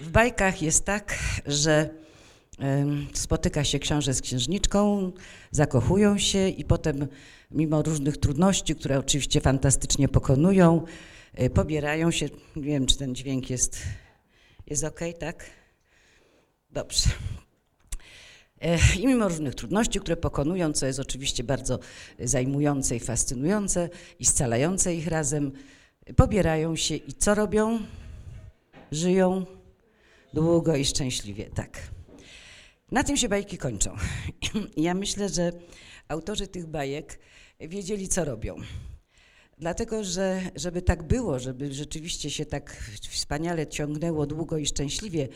W bajkach jest tak, że spotyka się książę z księżniczką, zakochują się i potem mimo różnych trudności, które oczywiście fantastycznie pokonują, y, pobierają się. Nie wiem, czy ten dźwięk jest, jest ok, tak? Dobrze. E, I mimo różnych trudności, które pokonują, co jest oczywiście bardzo zajmujące i fascynujące i scalające ich razem, pobierają się i co robią? Żyją długo i szczęśliwie, tak. Na tym się bajki kończą. Ja myślę, że autorzy tych bajek wiedzieli, co robią. Dlatego, że żeby tak było, żeby rzeczywiście się tak wspaniale ciągnęło długo i szczęśliwie,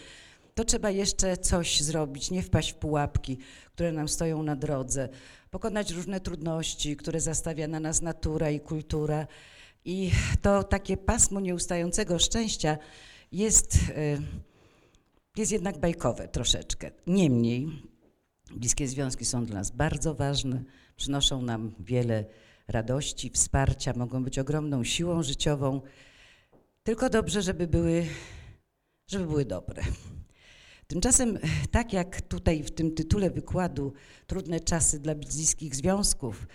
to trzeba jeszcze coś zrobić, nie wpaść w pułapki, które nam stoją na drodze, pokonać różne trudności, które zastawia na nas natura i kultura. I to takie pasmo nieustającego szczęścia jest, y, jest jednak bajkowe troszeczkę. Niemniej bliskie związki są dla nas bardzo ważne, przynoszą nam wiele radości, wsparcia, mogą być ogromną siłą życiową. Tylko dobrze, żeby były, żeby były dobre. Tymczasem, tak jak tutaj w tym tytule wykładu Trudne czasy dla bliskich związków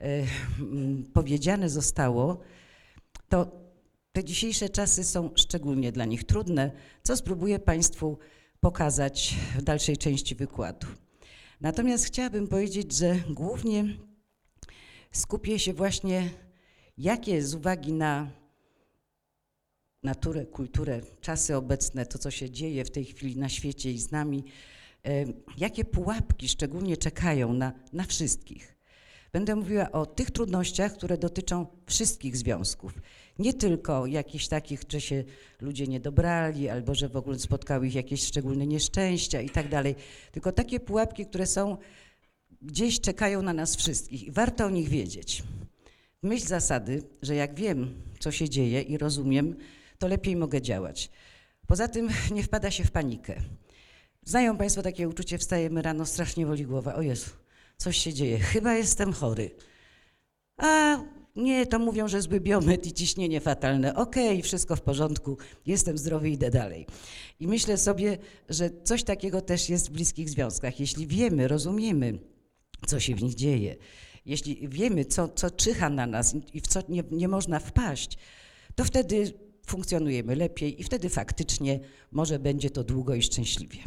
e, mm, powiedziane zostało, to te dzisiejsze czasy są szczególnie dla nich trudne, co spróbuję Państwu pokazać w dalszej części wykładu. Natomiast chciałabym powiedzieć, że głównie skupię się właśnie, jakie z uwagi na naturę, kulturę, czasy obecne, to co się dzieje w tej chwili na świecie i z nami, jakie pułapki szczególnie czekają na, na wszystkich. Będę mówiła o tych trudnościach, które dotyczą wszystkich związków. Nie tylko jakichś takich, że się ludzie nie dobrali, albo że w ogóle spotkały ich jakieś szczególne nieszczęścia i tak dalej, tylko takie pułapki, które są gdzieś czekają na nas wszystkich i warto o nich wiedzieć. Myśl zasady, że jak wiem, co się dzieje i rozumiem, to lepiej mogę działać. Poza tym nie wpada się w panikę. Znają Państwo takie uczucie, wstajemy rano, strasznie woli głowa. O Jezu, coś się dzieje, chyba jestem chory. A nie, to mówią, że zły biometr i ciśnienie fatalne. Okej, okay, wszystko w porządku, jestem zdrowy, idę dalej. I myślę sobie, że coś takiego też jest w bliskich związkach. Jeśli wiemy, rozumiemy, co się w nich dzieje, jeśli wiemy, co, co czyha na nas i w co nie, nie można wpaść, to wtedy funkcjonujemy lepiej i wtedy faktycznie może będzie to długo i szczęśliwie.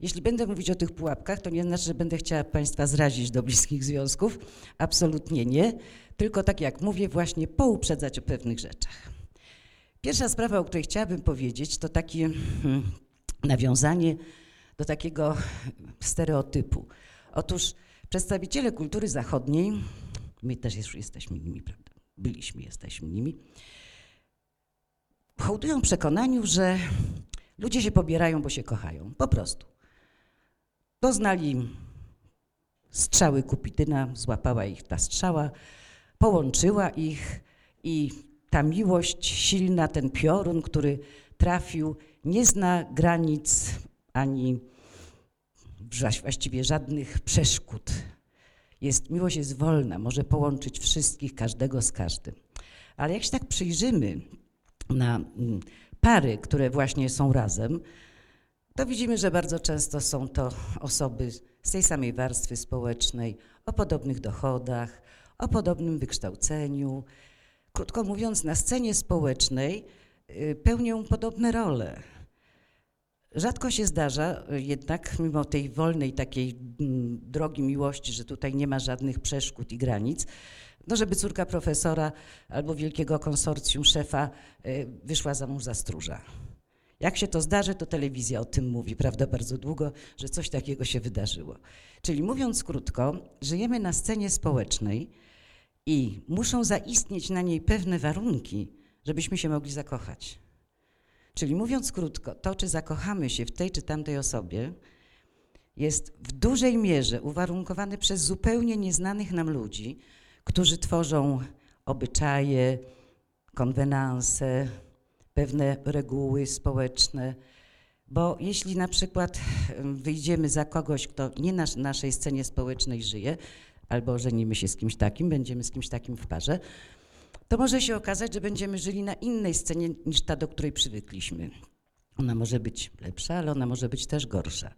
Jeśli będę mówić o tych pułapkach, to nie znaczy, że będę chciała Państwa zrazić do bliskich związków. Absolutnie nie. Tylko tak jak mówię, właśnie pouprzedzać o pewnych rzeczach. Pierwsza sprawa, o której chciałabym powiedzieć, to takie hmm, nawiązanie do takiego stereotypu. Otóż przedstawiciele kultury zachodniej, my też już jesteśmy nimi, prawda? Byliśmy, jesteśmy nimi, hołdują przekonaniu, że ludzie się pobierają, bo się kochają. Po prostu. Doznali strzały Kupityna, złapała ich ta strzała, połączyła ich i ta miłość silna, ten piorun, który trafił, nie zna granic ani właściwie żadnych przeszkód. Jest, miłość jest wolna, może połączyć wszystkich, każdego z każdym. Ale jak się tak przyjrzymy na mm, pary, które właśnie są razem, to widzimy, że bardzo często są to osoby z tej samej warstwy społecznej, o podobnych dochodach, o podobnym wykształceniu. Krótko mówiąc, na scenie społecznej y, pełnią podobne role. Rzadko się zdarza jednak, mimo tej wolnej takiej mm, drogi miłości, że tutaj nie ma żadnych przeszkód i granic, no żeby córka profesora albo wielkiego konsorcjum szefa y, wyszła za mąż za stróża. Jak się to zdarzy, to telewizja o tym mówi, prawda, bardzo długo, że coś takiego się wydarzyło. Czyli mówiąc krótko, żyjemy na scenie społecznej i muszą zaistnieć na niej pewne warunki, żebyśmy się mogli zakochać. Czyli mówiąc krótko, to czy zakochamy się w tej czy tamtej osobie, jest w dużej mierze uwarunkowane przez zupełnie nieznanych nam ludzi, którzy tworzą obyczaje, konwenanse, pewne reguły społeczne. Bo jeśli na przykład wyjdziemy za kogoś, kto nie na naszej scenie społecznej żyje, albo żenimy się z kimś takim, będziemy z kimś takim w parze, to może się okazać, że będziemy żyli na innej scenie niż ta, do której przywykliśmy. Ona może być lepsza, ale ona może być też gorsza.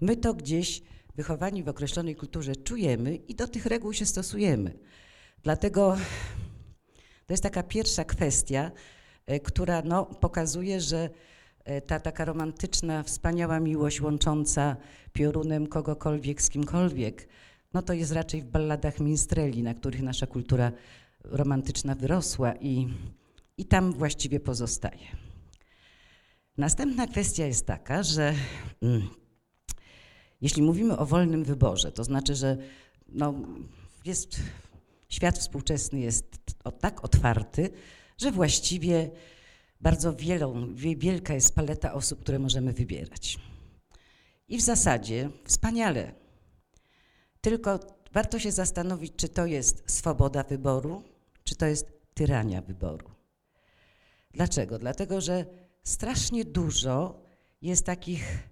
My to gdzieś wychowani w określonej kulturze czujemy i do tych reguł się stosujemy. Dlatego to jest taka pierwsza kwestia, e, która no, pokazuje, że e, ta taka romantyczna, wspaniała miłość łącząca piorunem kogokolwiek z kimkolwiek, no to jest raczej w balladach minstreli, na których nasza kultura romantyczna wyrosła i, i tam właściwie pozostaje. Następna kwestia jest taka, że mm, jeśli mówimy o wolnym wyborze, to znaczy, że no, jest, świat współczesny jest tak otwarty, że właściwie bardzo wielą, wie- wielka jest paleta osób, które możemy wybierać. I w zasadzie wspaniale. Tylko warto się zastanowić, czy to jest swoboda wyboru, czy to jest tyrania wyboru. Dlaczego? Dlatego, że strasznie dużo jest takich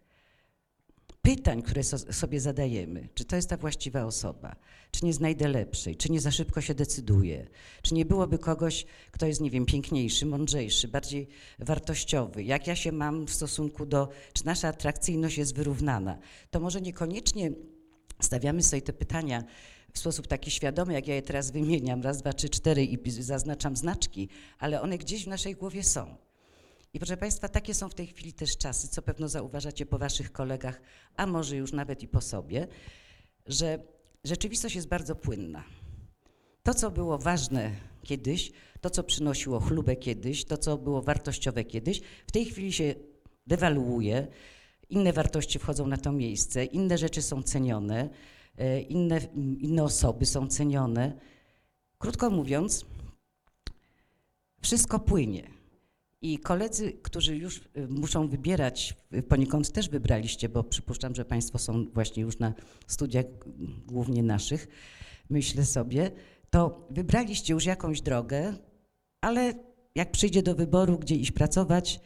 pytań, które so, sobie zadajemy. Czy to jest ta właściwa osoba? Czy nie znajdę lepszej? Czy nie za szybko się decyduję? Czy nie byłoby kogoś, kto jest, nie wiem, piękniejszy, mądrzejszy, bardziej wartościowy? Jak ja się mam w stosunku do, czy nasza atrakcyjność jest wyrównana? To może niekoniecznie stawiamy sobie te pytania w sposób taki świadomy, jak ja je teraz wymieniam, raz, dwa, trzy, cztery i zaznaczam znaczki, ale one gdzieś w naszej głowie są. I proszę Państwa, takie są w tej chwili też czasy, co pewno zauważacie po Waszych kolegach, a może już nawet i po sobie, że rzeczywistość jest bardzo płynna. To, co było ważne kiedyś, to, co przynosiło chlubę kiedyś, to, co było wartościowe kiedyś, w tej chwili się dewaluuje, inne wartości wchodzą na to miejsce, inne rzeczy są cenione, e, inne, inne osoby są cenione. Krótko mówiąc, wszystko płynie. I koledzy, którzy już y, muszą wybierać, y, poniekąd też wybraliście, bo przypuszczam, że Państwo są właśnie już na studiach mm, głównie naszych, myślę sobie, to wybraliście już jakąś drogę, ale jak przyjdzie do wyboru, gdzie iść pracować,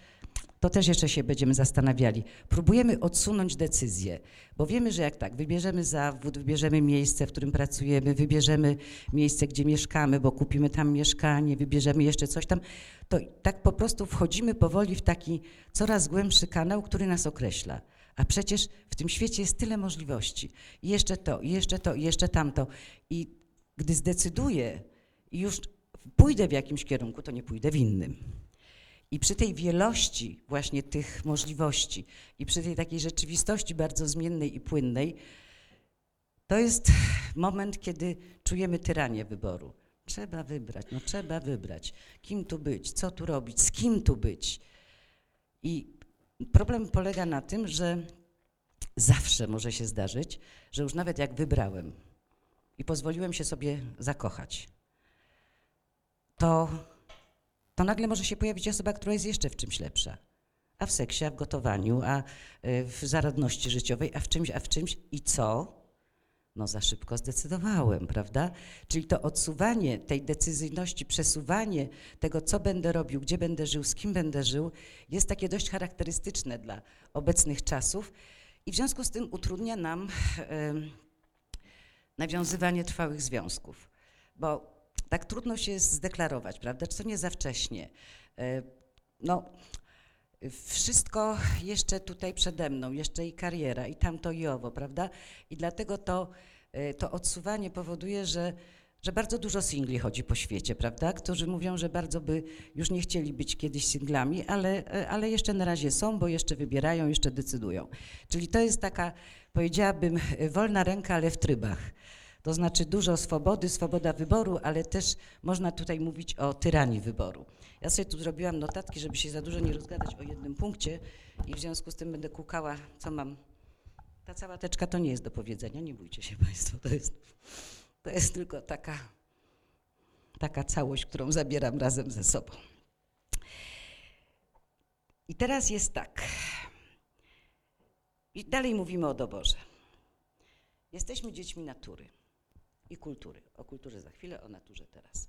to też jeszcze się będziemy zastanawiali. Próbujemy odsunąć decyzję, bo wiemy, że jak tak, wybierzemy zawód, wybierzemy miejsce, w którym pracujemy, wybierzemy miejsce, gdzie mieszkamy, bo kupimy tam mieszkanie, wybierzemy jeszcze coś tam, to tak po prostu wchodzimy powoli w taki coraz głębszy kanał, który nas określa. A przecież w tym świecie jest tyle możliwości. I jeszcze to, i jeszcze to, i jeszcze tamto. I gdy zdecyduję i już pójdę w jakimś kierunku, to nie pójdę w innym. I przy tej wielości właśnie tych możliwości i przy tej takiej rzeczywistości bardzo zmiennej i płynnej, to jest moment, kiedy czujemy tyranię wyboru. Trzeba wybrać, no trzeba wybrać. Kim tu być, co tu robić, z kim tu być. I problem polega na tym, że zawsze może się zdarzyć, że już nawet jak wybrałem i pozwoliłem się sobie zakochać, to to nagle może się pojawić osoba, która jest jeszcze w czymś lepsza. A w seksie, a w gotowaniu, a y, w zaradności życiowej, a w czymś, a w czymś. I co? No za szybko zdecydowałem, prawda? Czyli to odsuwanie tej decyzyjności, przesuwanie tego, co będę robił, gdzie będę żył, z kim będę żył, jest takie dość charakterystyczne dla obecnych czasów i w związku z tym utrudnia nam nawiązywanie trwałych związków. Bo tak trudno się zdeklarować, prawda? Czy to nie za wcześnie? E, No, wszystko jeszcze tutaj przede mną, jeszcze i kariera, i tamto i owo, prawda? I dlatego to, e, to odsuwanie powoduje, że, że bardzo dużo singli chodzi po świecie, prawda? Którzy mówią, że bardzo by już nie chcieli być kiedyś singlami, ale, e, ale jeszcze na razie są, bo jeszcze wybierają, jeszcze decydują. Czyli to jest taka, powiedziałabym, wolna ręka, ale w trybach. To znaczy dużo swobody, swoboda wyboru, ale też można tutaj mówić o tyranii wyboru. Ja sobie tu zrobiłam notatki, żeby się za dużo nie rozgadać o jednym punkcie i w związku z tym będę kukała, co mam. Ta cała teczka to nie jest do powiedzenia, nie bójcie się Państwo, to jest, to jest tylko taka, taka całość, którą zabieram razem ze sobą. I teraz jest tak. I dalej mówimy o doborze. Jesteśmy dziećmi natury i kultury. O kulturze za chwilę, o naturze teraz.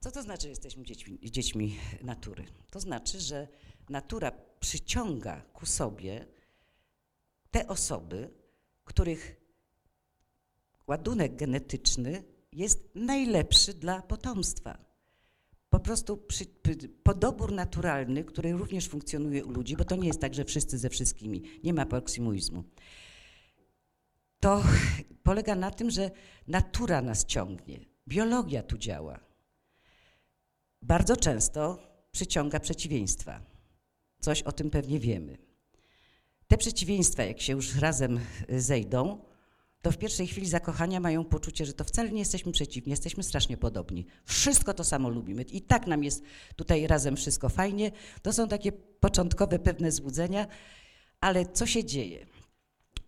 Co to znaczy, że jesteśmy dziećmi, dziećmi natury? To znaczy, że natura przyciąga ku sobie te osoby, których ładunek genetyczny jest najlepszy dla potomstwa. po prostu przy, py- podobór naturalny, który również funkcjonuje u ludzi, bo to nie jest tak, że wszyscy ze wszystkimi, nie ma proksymizmu. To polega na tym, że natura nas ciągnie, biologia tu działa. Bardzo często przyciąga przeciwieństwa. Coś o tym pewnie wiemy. Te przeciwieństwa, jak się już razem y, zejdą, to w pierwszej chwili zakochania mają poczucie, że to wcale nie jesteśmy przeciwni, jesteśmy strasznie podobni. Wszystko to samo lubimy i tak nam jest tutaj razem wszystko fajnie. To są takie początkowe pewne złudzenia, ale co się dzieje?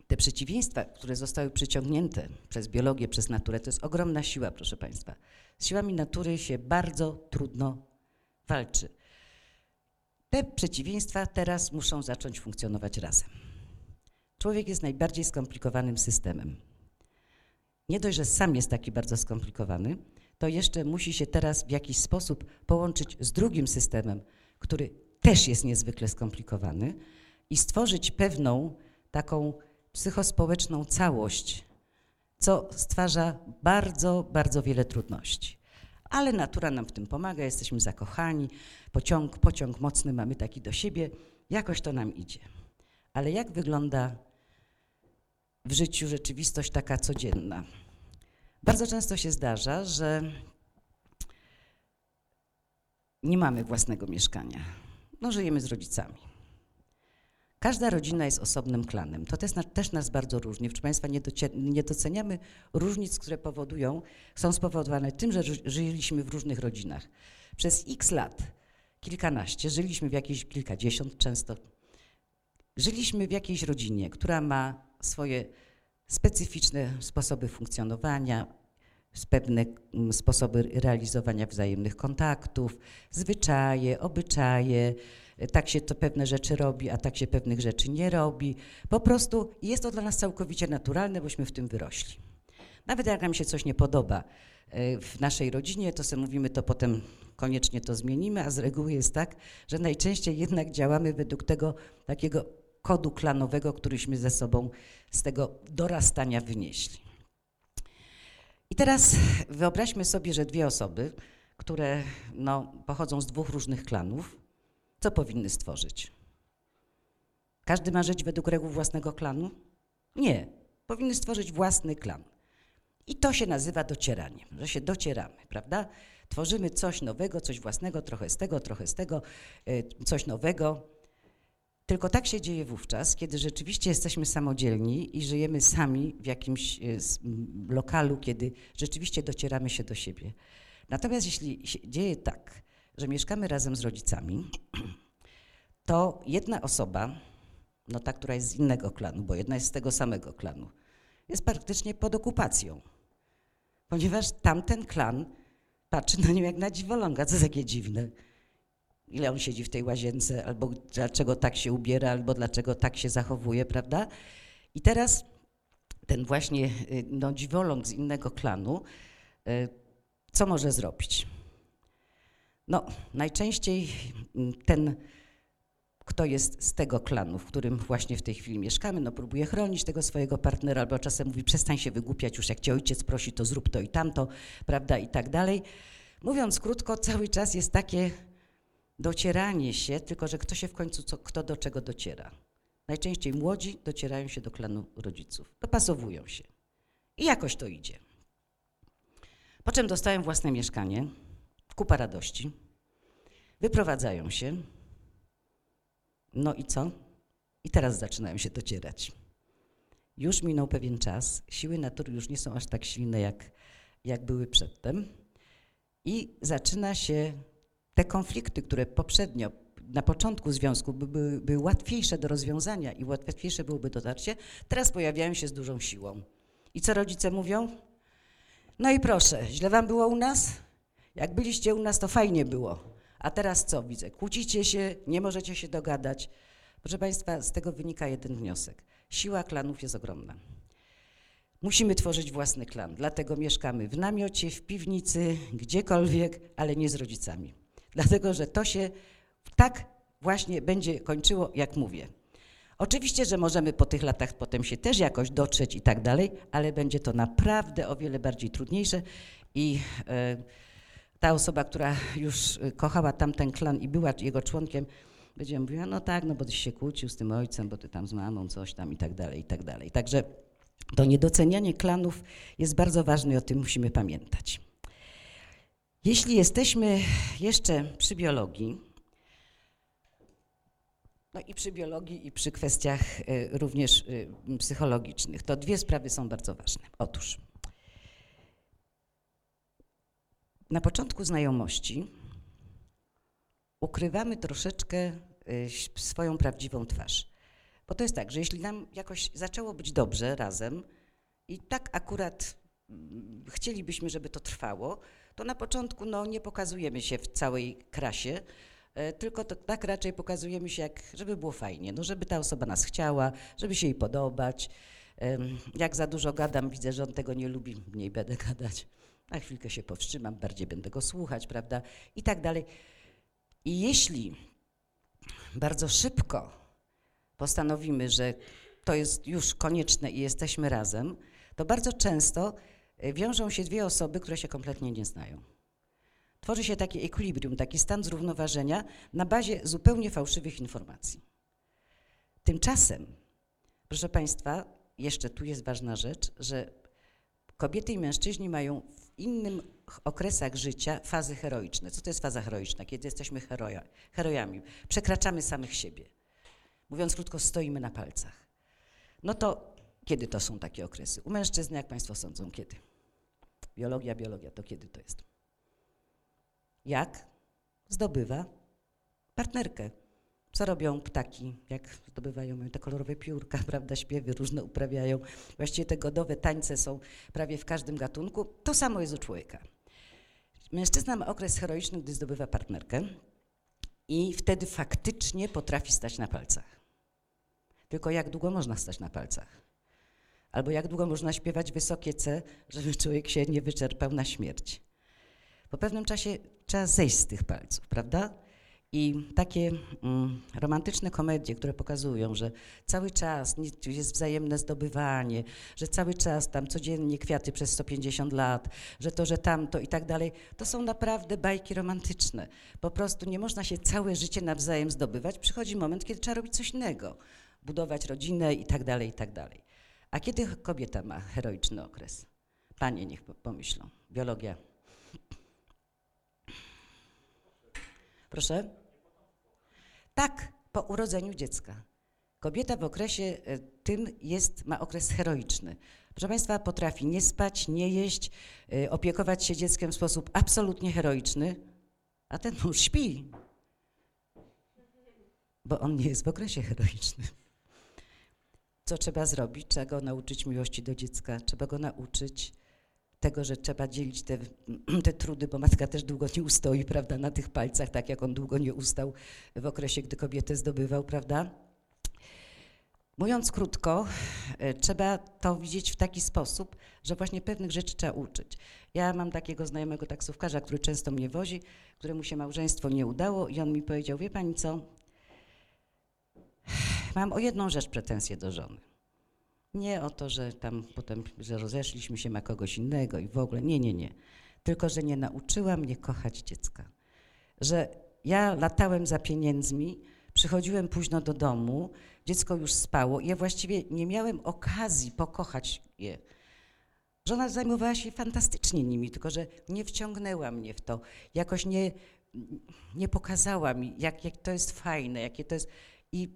Te przeciwieństwa, które zostały przyciągnięte przez biologię, przez naturę, to jest ogromna siła, proszę Państwa. Z siłami natury się bardzo trudno walczy. Te przeciwieństwa teraz muszą zacząć funkcjonować razem. Człowiek jest najbardziej skomplikowanym systemem. Nie dość, że sam jest taki bardzo skomplikowany, to jeszcze musi się teraz w jakiś sposób połączyć z drugim systemem, który też jest niezwykle skomplikowany i stworzyć pewną taką psychospołeczną całość, co stwarza bardzo, bardzo wiele trudności. Ale natura nam w tym pomaga, jesteśmy zakochani, pociąg, pociąg mocny mamy taki do siebie, jakoś to nam idzie. Ale jak wygląda w życiu rzeczywistość taka codzienna? Bardzo często się zdarza, że nie mamy własnego mieszkania. No, żyjemy z rodzicami. Każda rodzina jest osobnym klanem. To też, też nas bardzo różni. Proszę Państwa, nie, docie, nie doceniamy różnic, które powodują, są spowodowane tym, że ży- żyliśmy w różnych rodzinach. Przez x lat, kilkanaście, żyliśmy w jakiejś, kilkadziesiąt często, żyliśmy w jakiejś rodzinie, która ma swoje specyficzne sposoby funkcjonowania, pewne mm, sposoby realizowania wzajemnych kontaktów, zwyczaje, obyczaje. Tak się to pewne rzeczy robi, a tak się pewnych rzeczy nie robi. Po prostu jest to dla nas całkowicie naturalne, bośmy w tym wyrośli. Nawet jak nam się coś nie podoba e, w naszej rodzinie, to sobie mówimy, to potem koniecznie to zmienimy, a z reguły jest tak, że najczęściej jednak działamy według tego takiego kodu klanowego, któryśmy ze sobą z tego dorastania wynieśli. I teraz wyobraźmy sobie, że dwie osoby, które no, pochodzą z dwóch różnych klanów, co powinny stworzyć? Każdy ma żyć według reguł własnego klanu? Nie. Powinny stworzyć własny klan. I to się nazywa docieraniem, że się docieramy, prawda? Tworzymy coś nowego, coś własnego, trochę z tego, trochę z tego, y, coś nowego. Tylko tak się dzieje wówczas, kiedy rzeczywiście jesteśmy samodzielni i żyjemy sami w jakimś y, lokalu, kiedy rzeczywiście docieramy się do siebie. Natomiast jeśli dzieje tak, że mieszkamy razem z rodzicami, to jedna osoba, no ta, która jest z innego klanu, bo jedna jest z tego samego klanu, jest praktycznie pod okupacją, ponieważ tamten klan patrzy na nią jak na dziwoląga, co takie dziwne ile on siedzi w tej łazience, albo dlaczego tak się ubiera, albo dlaczego tak się zachowuje, prawda? I teraz ten właśnie y, no, dziwoląg z innego klanu, y, co może zrobić? No, najczęściej mm, ten, kto jest z tego klanu, w którym właśnie w tej chwili mieszkamy, no próbuje chronić tego swojego partnera, albo czasem mówi, przestań się wygłupiać, już jak cię ojciec prosi, to zrób to i tamto, prawda, i tak dalej. Mówiąc krótko, cały czas jest takie docieranie się, tylko że kto się w końcu, co, kto do czego dociera. Najczęściej młodzi docierają się do klanu rodziców, dopasowują się i jakoś to idzie. Po czym dostają własne mieszkanie, kupa radości, wyprowadzają się, no i co? I teraz zaczynają się docierać. Już minął pewien czas, siły natury już nie są aż tak silne, jak, jak były przedtem i zaczyna się te konflikty, które poprzednio, na początku związku by- były, były łatwiejsze do rozwiązania i łatwiejsze byłoby dotarcie, teraz pojawiają się z dużą siłą. I co rodzice mówią? No i proszę, źle wam było u nas? Jak byliście u nas, to fajnie było. A teraz co widzę? Kłócicie się, nie możecie się dogadać. Proszę Państwa, z tego wynika jeden wniosek. Siła klanów jest ogromna. Musimy tworzyć własny klan, dlatego mieszkamy w namiocie, w piwnicy, gdziekolwiek, ale nie z rodzicami. Dlatego, że to się tak właśnie będzie kończyło, jak mówię. Oczywiście, że możemy po tych latach potem się też jakoś dotrzeć i tak dalej, ale będzie to naprawdę o wiele bardziej trudniejsze i e, ta osoba, która już y, kochała tamten klan i była jego członkiem, będzie mówiła, no tak, no bo ty się kłócił z tym ojcem, bo ty tam z mamą coś tam i tak dalej, i tak dalej. Także to niedocenianie klanów jest bardzo ważne i o tym musimy pamiętać. Jeśli jesteśmy jeszcze przy biologii, no i przy biologii, i przy kwestiach y, również y, psychologicznych, to dwie sprawy są bardzo ważne. Otóż na początku znajomości ukrywamy troszeczkę y, swoją prawdziwą twarz. Bo to jest tak, że jeśli nam jakoś zaczęło być dobrze razem i tak akurat mm, chcielibyśmy, żeby to trwało, to na początku no, nie pokazujemy się w całej krasie, e, tylko to, tak raczej pokazujemy się, jak, żeby było fajnie, no, żeby ta osoba nas chciała, żeby się jej podobać. Jak za dużo gadam, widzę, że on tego nie lubi, mniej będę gadać. Na chwilkę się powstrzymam, bardziej będę go słuchać, prawda? I tak dalej. I jeśli bardzo szybko postanowimy, że to jest już konieczne i jesteśmy razem, to bardzo często y, wiążą się dwie osoby, które się kompletnie nie znają. Tworzy się taki ekwilibrium, taki stan zrównoważenia na bazie zupełnie fałszywych informacji. Tymczasem, proszę Państwa, jeszcze tu jest ważna rzecz, że kobiety i mężczyźni mają innym okresach życia fazy heroiczne. Co to jest faza heroiczna? Kiedy jesteśmy heroja, herojami, przekraczamy samych siebie. Mówiąc krótko, stoimy na palcach. No to kiedy to są takie okresy? U mężczyzn, jak Państwo sądzą, kiedy? Biologia, biologia, to kiedy to jest? Jak zdobywa partnerkę? Co robią ptaki, jak zdobywają te kolorowe piórka, prawda, śpiewy różne uprawiają. Właściwie te godowe tańce są prawie w każdym gatunku. To samo jest u człowieka. Mężczyzna ma okres heroiczny, gdy zdobywa partnerkę i wtedy faktycznie potrafi stać na palcach. Tylko jak długo można stać na palcach? Albo jak długo można śpiewać wysokie C, żeby człowiek się nie wyczerpał na śmierć? Po pewnym czasie trzeba zejść z tych palców, prawda? I takie mm, romantyczne komedie, które pokazują, że cały czas jest wzajemne zdobywanie, że cały czas tam codziennie kwiaty przez 150 lat, że to, że tamto i tak dalej, to są naprawdę bajki romantyczne. Po prostu nie można się całe życie nawzajem zdobywać. Przychodzi moment, kiedy trzeba robić coś innego, budować rodzinę i tak dalej, i tak dalej. A kiedy kobieta ma heroiczny okres? Panie niech pomyślą. Biologia. Proszę? Tak, po urodzeniu dziecka. Kobieta w okresie e, tym jest, ma okres heroiczny. Proszę Państwa, potrafi nie spać, nie jeść, e, opiekować się dzieckiem w sposób absolutnie heroiczny, a ten mąż śpi, bo on nie jest w okresie heroicznym. Co trzeba zrobić? Trzeba go nauczyć miłości do dziecka, trzeba go nauczyć tego, że trzeba dzielić te, te, trudy, bo matka też długo nie ustoi, prawda, na tych palcach, tak jak on długo nie ustał w okresie, gdy kobietę zdobywał, prawda? Mówiąc krótko, e, trzeba to widzieć w taki sposób, że właśnie pewnych rzeczy trzeba uczyć. Ja mam takiego znajomego taksówkarza, który często mnie wozi, któremu się małżeństwo nie udało i on mi powiedział, wie pani co, mam o jedną rzecz pretensję do żony. Nie o to, że tam potem, że rozeszliśmy się, ma kogoś innego i w ogóle. Nie, nie, nie. Tylko, że nie nauczyła mnie kochać dziecka. Że ja latałem za pieniędzmi, przychodziłem późno do domu, dziecko już spało i ja właściwie nie miałem okazji pokochać je. Żona zajmowała się fantastycznie nimi, tylko że nie wciągnęła mnie w to, jakoś nie, nie pokazała mi, jak, jak to jest fajne, jakie to jest. I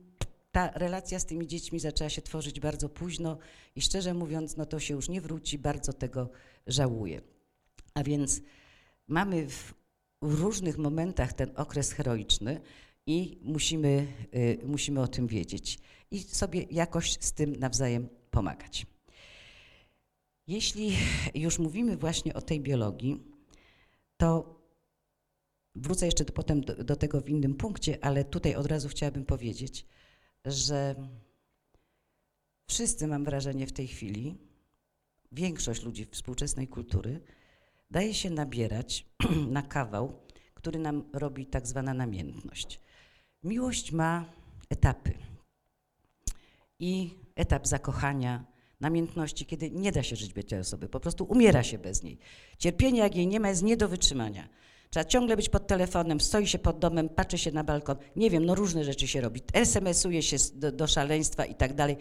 ta relacja z tymi dziećmi zaczęła się tworzyć bardzo późno i szczerze mówiąc, no to się już nie wróci, bardzo tego żałuję. A więc mamy w różnych momentach ten okres heroiczny i musimy, y, musimy o tym wiedzieć i sobie jakoś z tym nawzajem pomagać. Jeśli już mówimy właśnie o tej biologii, to wrócę jeszcze potem do, do tego w innym punkcie, ale tutaj od razu chciałabym powiedzieć, że wszyscy, mam wrażenie, w tej chwili, większość ludzi współczesnej kultury, daje się nabierać na kawał, który nam robi tak zwana namiętność. Miłość ma etapy. I etap zakochania namiętności, kiedy nie da się żyć bez tej osoby, po prostu umiera się bez niej. Cierpienie, jak jej nie ma, jest nie do wytrzymania. Trzeba ciągle być pod telefonem, stoi się pod domem, patrzy się na balkon, nie wiem, no różne rzeczy się robi, SMS-uje się do, do szaleństwa i tak dalej.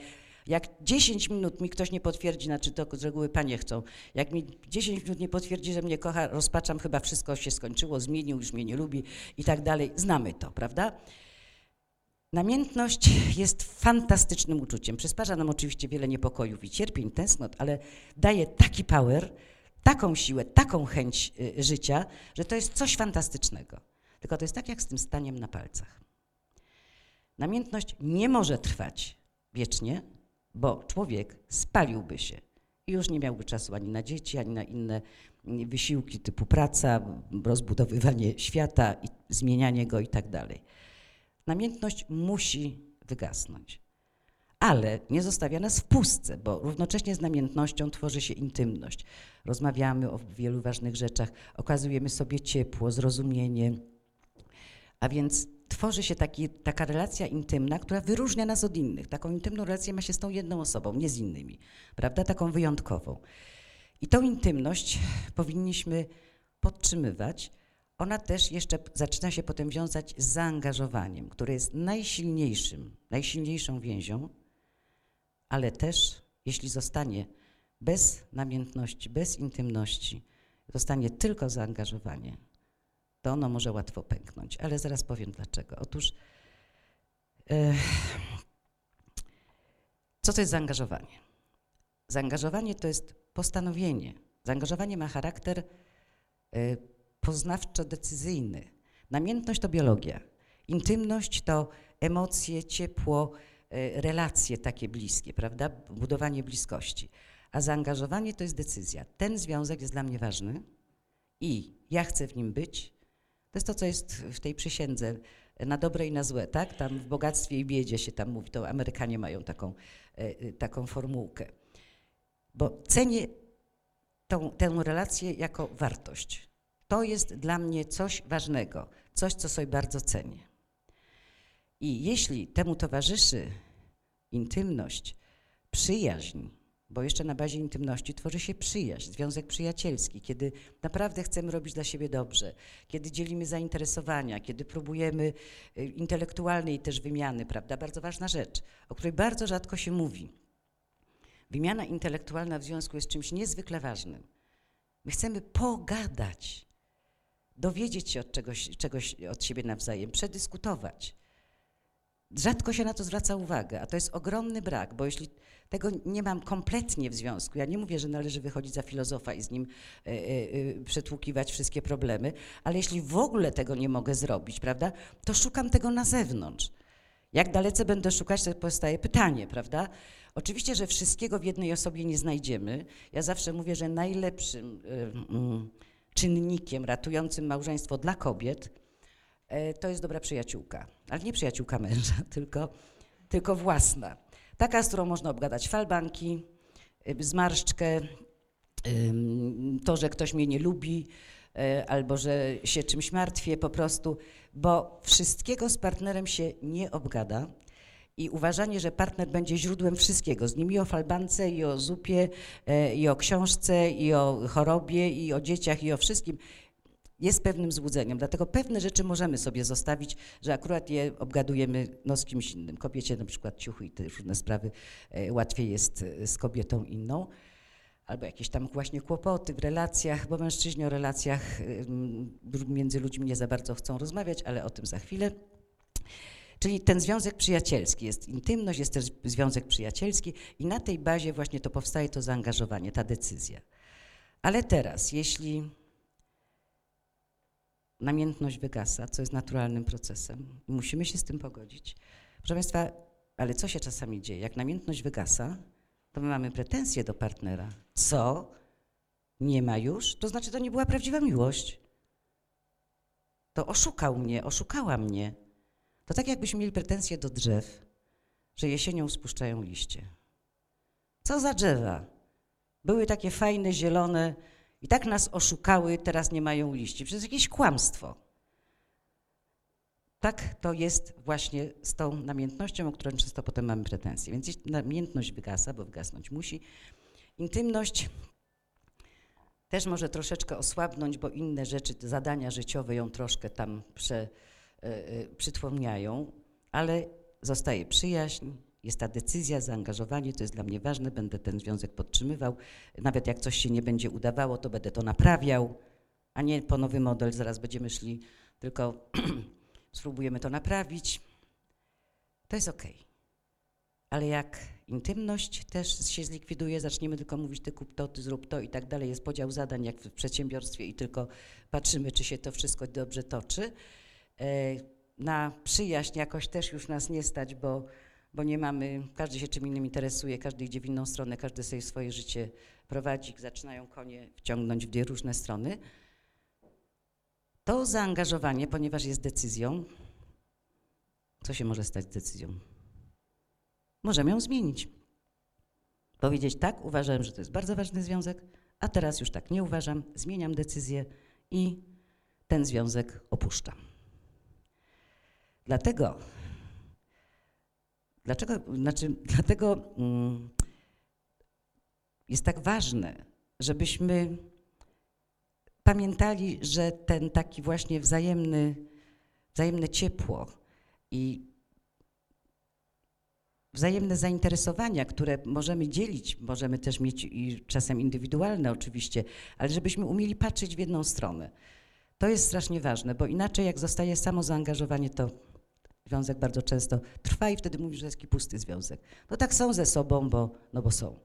Jak 10 minut mi ktoś nie potwierdzi, znaczy to z reguły panie chcą, jak mi 10 minut nie potwierdzi, że mnie kocha, rozpaczam, chyba wszystko się skończyło, zmienił, już mnie nie lubi i tak dalej. Znamy to, prawda? Namiętność jest fantastycznym uczuciem. Przysparza nam oczywiście wiele niepokojów i cierpień, tęsknot, ale daje taki power, taką siłę, taką chęć y, życia, że to jest coś fantastycznego. Tylko to jest tak jak z tym staniem na palcach. Namiętność nie może trwać wiecznie, bo człowiek spaliłby się i już nie miałby czasu ani na dzieci, ani na inne mm, wysiłki typu praca, rozbudowywanie świata, zmienianie go i tak dalej. Namiętność musi wygasnąć. Ale nie zostawia nas w pustce, bo równocześnie z namiętnością tworzy się intymność. Rozmawiamy o wielu ważnych rzeczach, okazujemy sobie ciepło, zrozumienie. A więc tworzy się taki, taka relacja intymna, która wyróżnia nas od innych. Taką intymną relację ma się z tą jedną osobą, nie z innymi, prawda? Taką wyjątkową. I tą intymność powinniśmy podtrzymywać. Ona też jeszcze zaczyna się potem wiązać z zaangażowaniem, które jest najsilniejszym, najsilniejszą więzią, ale też, jeśli zostanie bez namiętności, bez intymności, zostanie tylko zaangażowanie, to ono może łatwo pęknąć. Ale zaraz powiem dlaczego. Otóż, e, co to jest zaangażowanie? Zaangażowanie to jest postanowienie. Zaangażowanie ma charakter e, poznawczo-decyzyjny. Namiętność to biologia. Intymność to emocje, ciepło, relacje takie bliskie, prawda? Budowanie bliskości. A zaangażowanie to jest decyzja. Ten związek jest dla mnie ważny i ja chcę w nim być, to jest to, co jest w tej przysiędze, na dobre i na złe, tak? Tam w bogactwie i biedzie się tam mówi, to Amerykanie mają taką, e, e, taką formułkę. Bo cenię tą, tę relację jako wartość. To jest dla mnie coś ważnego, coś, co sobie bardzo cenię. I jeśli temu towarzyszy intymność, przyjaźń, bo jeszcze na bazie intymności tworzy się przyjaźń, związek przyjacielski, kiedy naprawdę chcemy robić dla siebie dobrze, kiedy dzielimy zainteresowania, kiedy próbujemy y, intelektualnej też wymiany, prawda? Bardzo ważna rzecz, o której bardzo rzadko się mówi. Wymiana intelektualna w związku jest czymś niezwykle ważnym. My chcemy pogadać, dowiedzieć się od czegoś, czegoś od siebie nawzajem, przedyskutować. Rzadko się na to zwraca uwagę, a to jest ogromny brak, bo jeśli tego nie mam kompletnie w związku, ja nie mówię, że należy wychodzić za filozofa i z nim y, y, przetłukiwać wszystkie problemy, ale jeśli w ogóle tego nie mogę zrobić, prawda, to szukam tego na zewnątrz. Jak dalece będę szukać, to powstaje pytanie, prawda? Oczywiście, że wszystkiego w jednej osobie nie znajdziemy. Ja zawsze mówię, że najlepszym y, czynnikiem ratującym małżeństwo dla kobiet to jest dobra przyjaciółka. Ale nie przyjaciółka męża, tylko, tylko własna. Taka, z którą można obgadać falbanki, e, zmarszczkę, to, że ktoś mnie nie lubi, e, albo że się czymś martwię po prostu, bo wszystkiego z partnerem się nie obgada. I uważanie, że partner będzie źródłem wszystkiego, z nim i o falbance, i o zupie, i o książce, i o chorobie, i o dzieciach, i o wszystkim, jest pewnym złudzeniem. Dlatego pewne rzeczy możemy sobie zostawić, że akurat je obgadujemy no, z kimś innym. Kobiecie na przykład ciuchy i te różne sprawy e, łatwiej jest e, z kobietą inną. Albo jakieś tam właśnie kłopoty w relacjach, bo mężczyźni o relacjach między ludźmi nie za bardzo chcą rozmawiać, ale o tym za chwilę. Czyli ten związek przyjacielski, jest intymność, jest też związek przyjacielski i na tej bazie właśnie to powstaje to zaangażowanie, ta decyzja. Ale teraz, jeśli namiętność wygasa, co jest naturalnym procesem. Musimy się z tym pogodzić. Proszę Państwa, ale co się czasami dzieje? Jak namiętność wygasa, to my mamy pretensje do partnera. Co? Nie ma już? To znaczy, to nie była prawdziwa miłość. To oszukał mnie, oszukała mnie. To tak jakbyśmy mieli pretensje do drzew, że jesienią spuszczają liście. Co za drzewa? Były takie fajne, zielone, i tak nas oszukały, teraz nie mają liści. Przez jakieś kłamstwo. tak to jest właśnie z tą namiętnością, o którą często potem mamy pretensje. Więc namiętność wygasa, bo wygasnąć musi, intymność też może troszeczkę osłabnąć, bo inne rzeczy, zadania życiowe ją troszkę tam prze, y, y, ale zostaje przyjaźń, jest ta decyzja, zaangażowanie, to jest dla mnie ważne, będę ten związek podtrzymywał. Nawet jak coś się nie będzie udawało, to będę to naprawiał, a nie po nowy model, zaraz będziemy szli, tylko spróbujemy to naprawić. To jest ok. Ale jak intymność też się zlikwiduje, zaczniemy tylko mówić ty kup to, ty zrób to i tak dalej, jest podział zadań jak w przedsiębiorstwie i tylko patrzymy, czy się to wszystko dobrze toczy. E, Na przyjaźń jakoś też już nas nie stać, bo, bo nie mamy, każdy się czym innym interesuje, każdy idzie w inną stronę, każdy sobie swoje życie prowadzi, zaczynają konie wciągnąć w dwie różne strony. To zaangażowanie, ponieważ jest decyzją, co się może stać decyzją? Możemy ją zmienić. Powiedzieć tak, uważałem, że to jest bardzo ważny związek, a teraz już tak nie uważam, zmieniam decyzję i ten związek opuszczam. Dlatego, dlaczego, znaczy, dlatego mm, jest tak ważne, żebyśmy pamiętali, że ten taki właśnie wzajemny, wzajemne ciepło i wzajemne zainteresowania, które możemy dzielić, możemy też mieć i czasem indywidualne oczywiście, ale żebyśmy umieli patrzeć w jedną stronę. To jest strasznie ważne, bo inaczej jak zostaje samo zaangażowanie, to związek bardzo często trwa i wtedy mówisz, że jest taki pusty związek. No tak są ze sobą, bo, no bo są.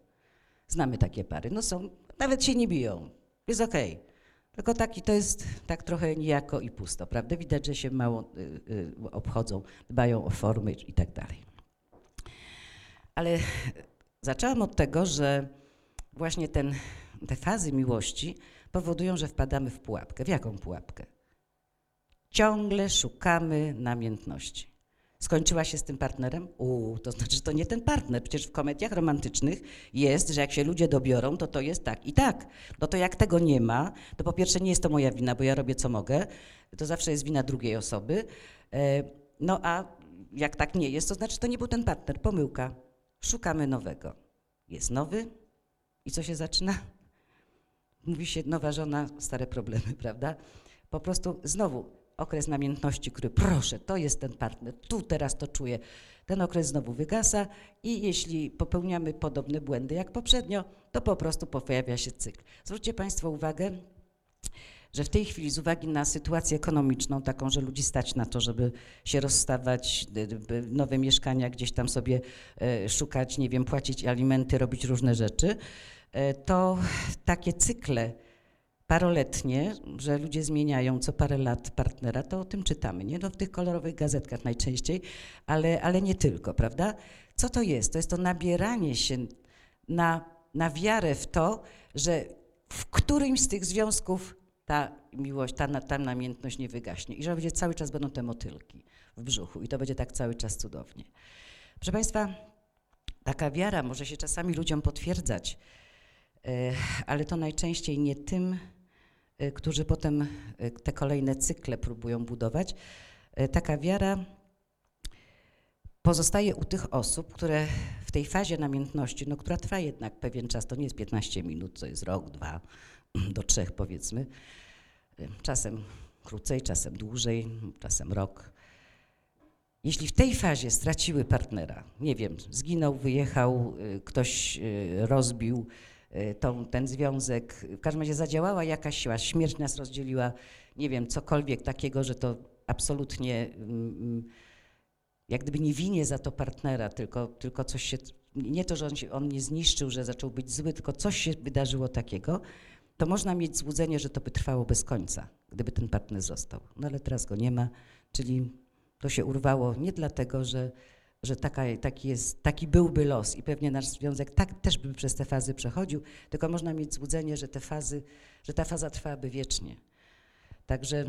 Znamy takie pary. No są, nawet się nie biją. Jest okej. Tylko taki to jest tak trochę nijako i pusto, prawda? Widać, że się mało y, y, obchodzą, dbają o formy i tak dalej. Ale zaczęłam od tego, że właśnie ten, te fazy miłości powodują, że wpadamy w pułapkę. W jaką pułapkę? Ciągle szukamy namiętności. Skończyła się z tym partnerem? Uuu, to znaczy, że to nie ten partner. Przecież w komediach romantycznych jest, że jak się ludzie dobiorą, to to jest tak i tak. No to jak tego nie ma, to po pierwsze nie jest to moja wina, bo ja robię co mogę. To zawsze jest wina drugiej osoby. E, No a jak tak nie jest, to znaczy, to nie był ten partner. Pomyłka. Szukamy nowego. Jest nowy i co się zaczyna? Mówi się nowa żona, stare problemy, prawda? Po prostu znowu okres namiętności, który proszę, to jest ten partner, tu teraz to czuję. Ten okres znowu wygasa i jeśli popełniamy podobne błędy jak poprzednio, to po prostu pojawia się cykl. Zwróćcie Państwo uwagę, że w tej chwili z uwagi na sytuację ekonomiczną, taką, że ludzi stać na to, żeby się rozstawać, nowe mieszkania gdzieś tam sobie e, szukać, nie wiem, płacić alimenty, robić różne rzeczy, e, to takie cykle paroletnie, że ludzie zmieniają co parę lat partnera, to o tym czytamy, nie? No w tych kolorowych gazetkach najczęściej, ale, ale nie tylko, prawda? Co to jest? To jest to nabieranie się na, na wiarę w to, że w którymś z tych związków ta miłość, ta, ta namiętność nie wygaśnie i że będzie cały czas będą te motylki w brzuchu i to będzie tak cały czas cudownie. Proszę Państwa, taka wiara może się czasami ludziom potwierdzać, e, ale to najczęściej nie tym, którzy potem e, te kolejne cykle próbują budować. E, Taka wiara pozostaje u tych osób, które w tej fazie namiętności, no, która trwa jednak pewien czas, to nie jest 15 minut, to jest rok, dwa, do trzech powiedzmy, y, czasem krócej, czasem dłużej, czasem rok. Jeśli w tej fazie straciły partnera, nie wiem, zginął, wyjechał, y, ktoś y, rozbił y, tą, ten związek, w każdym razie zadziałała jakaś siła, śmierć nas rozdzieliła, nie wiem, cokolwiek takiego, że to absolutnie mm, mm, jak gdyby nie winię za to partnera, tylko, tylko coś się, nie to, że on, się, on mnie zniszczył, że zaczął być zły, tylko coś się wydarzyło takiego, to można mieć złudzenie, że to by trwało bez końca, gdyby ten partner został. No ale teraz go nie ma, czyli to się urwało nie dlatego, że, że taka, taki, jest, taki byłby los i pewnie nasz związek tak też by przez te fazy przechodził, tylko można mieć złudzenie, że te fazy, że ta faza trwałaby wiecznie. Także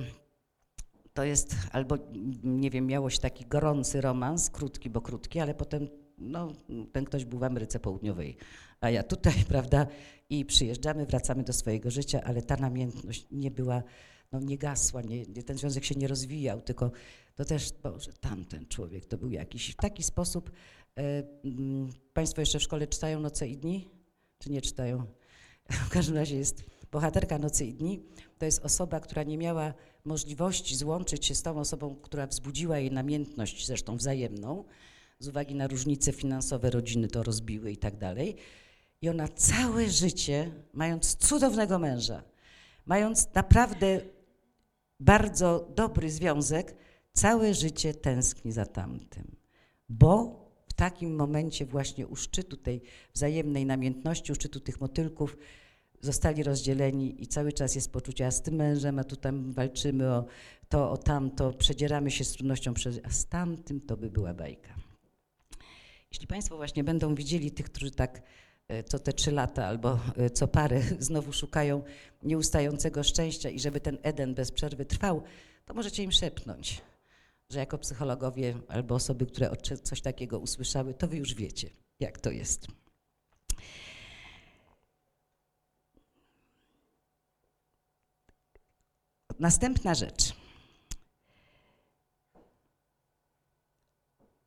to jest albo, nie wiem, miało się taki gorący romans, krótki, bo krótki, ale potem no, ten ktoś był w Ameryce Południowej, a ja tutaj, prawda, i przyjeżdżamy, wracamy do swojego życia, ale ta namiętność nie była no, nie gasła, nie- ten związek się nie rozwijał, tylko to też, Boże, tamten człowiek to był jakiś. W taki sposób e, mm, Państwo jeszcze w szkole czytają Noce i Dni? Czy nie czytają? W każdym razie jest bohaterka Nocy i Dni. To jest osoba, która nie miała możliwości złączyć się z tą osobą, która wzbudziła jej namiętność, zresztą wzajemną, z uwagi na różnice finansowe rodziny to rozbiły i tak dalej. I ona całe życie, mając cudownego męża, mając naprawdę bardzo dobry związek, całe życie tęskni za tamtym. Bo w takim momencie właśnie u szczytu tej wzajemnej namiętności, u szczytu tych motylków, zostali rozdzieleni i cały czas jest poczucie, a z tym mężem, a tu tam walczymy o to, o tamto, przedzieramy się z trudnością, a z tamtym to by była bajka. Jeśli Państwo właśnie będą widzieli tych, którzy tak e, co te trzy lata albo e, co parę znowu szukają nieustającego szczęścia i żeby ten Eden bez przerwy trwał, to możecie im szepnąć, że jako psychologowie albo osoby, które coś takiego usłyszały, to wy już wiecie, jak to jest. Następna rzecz.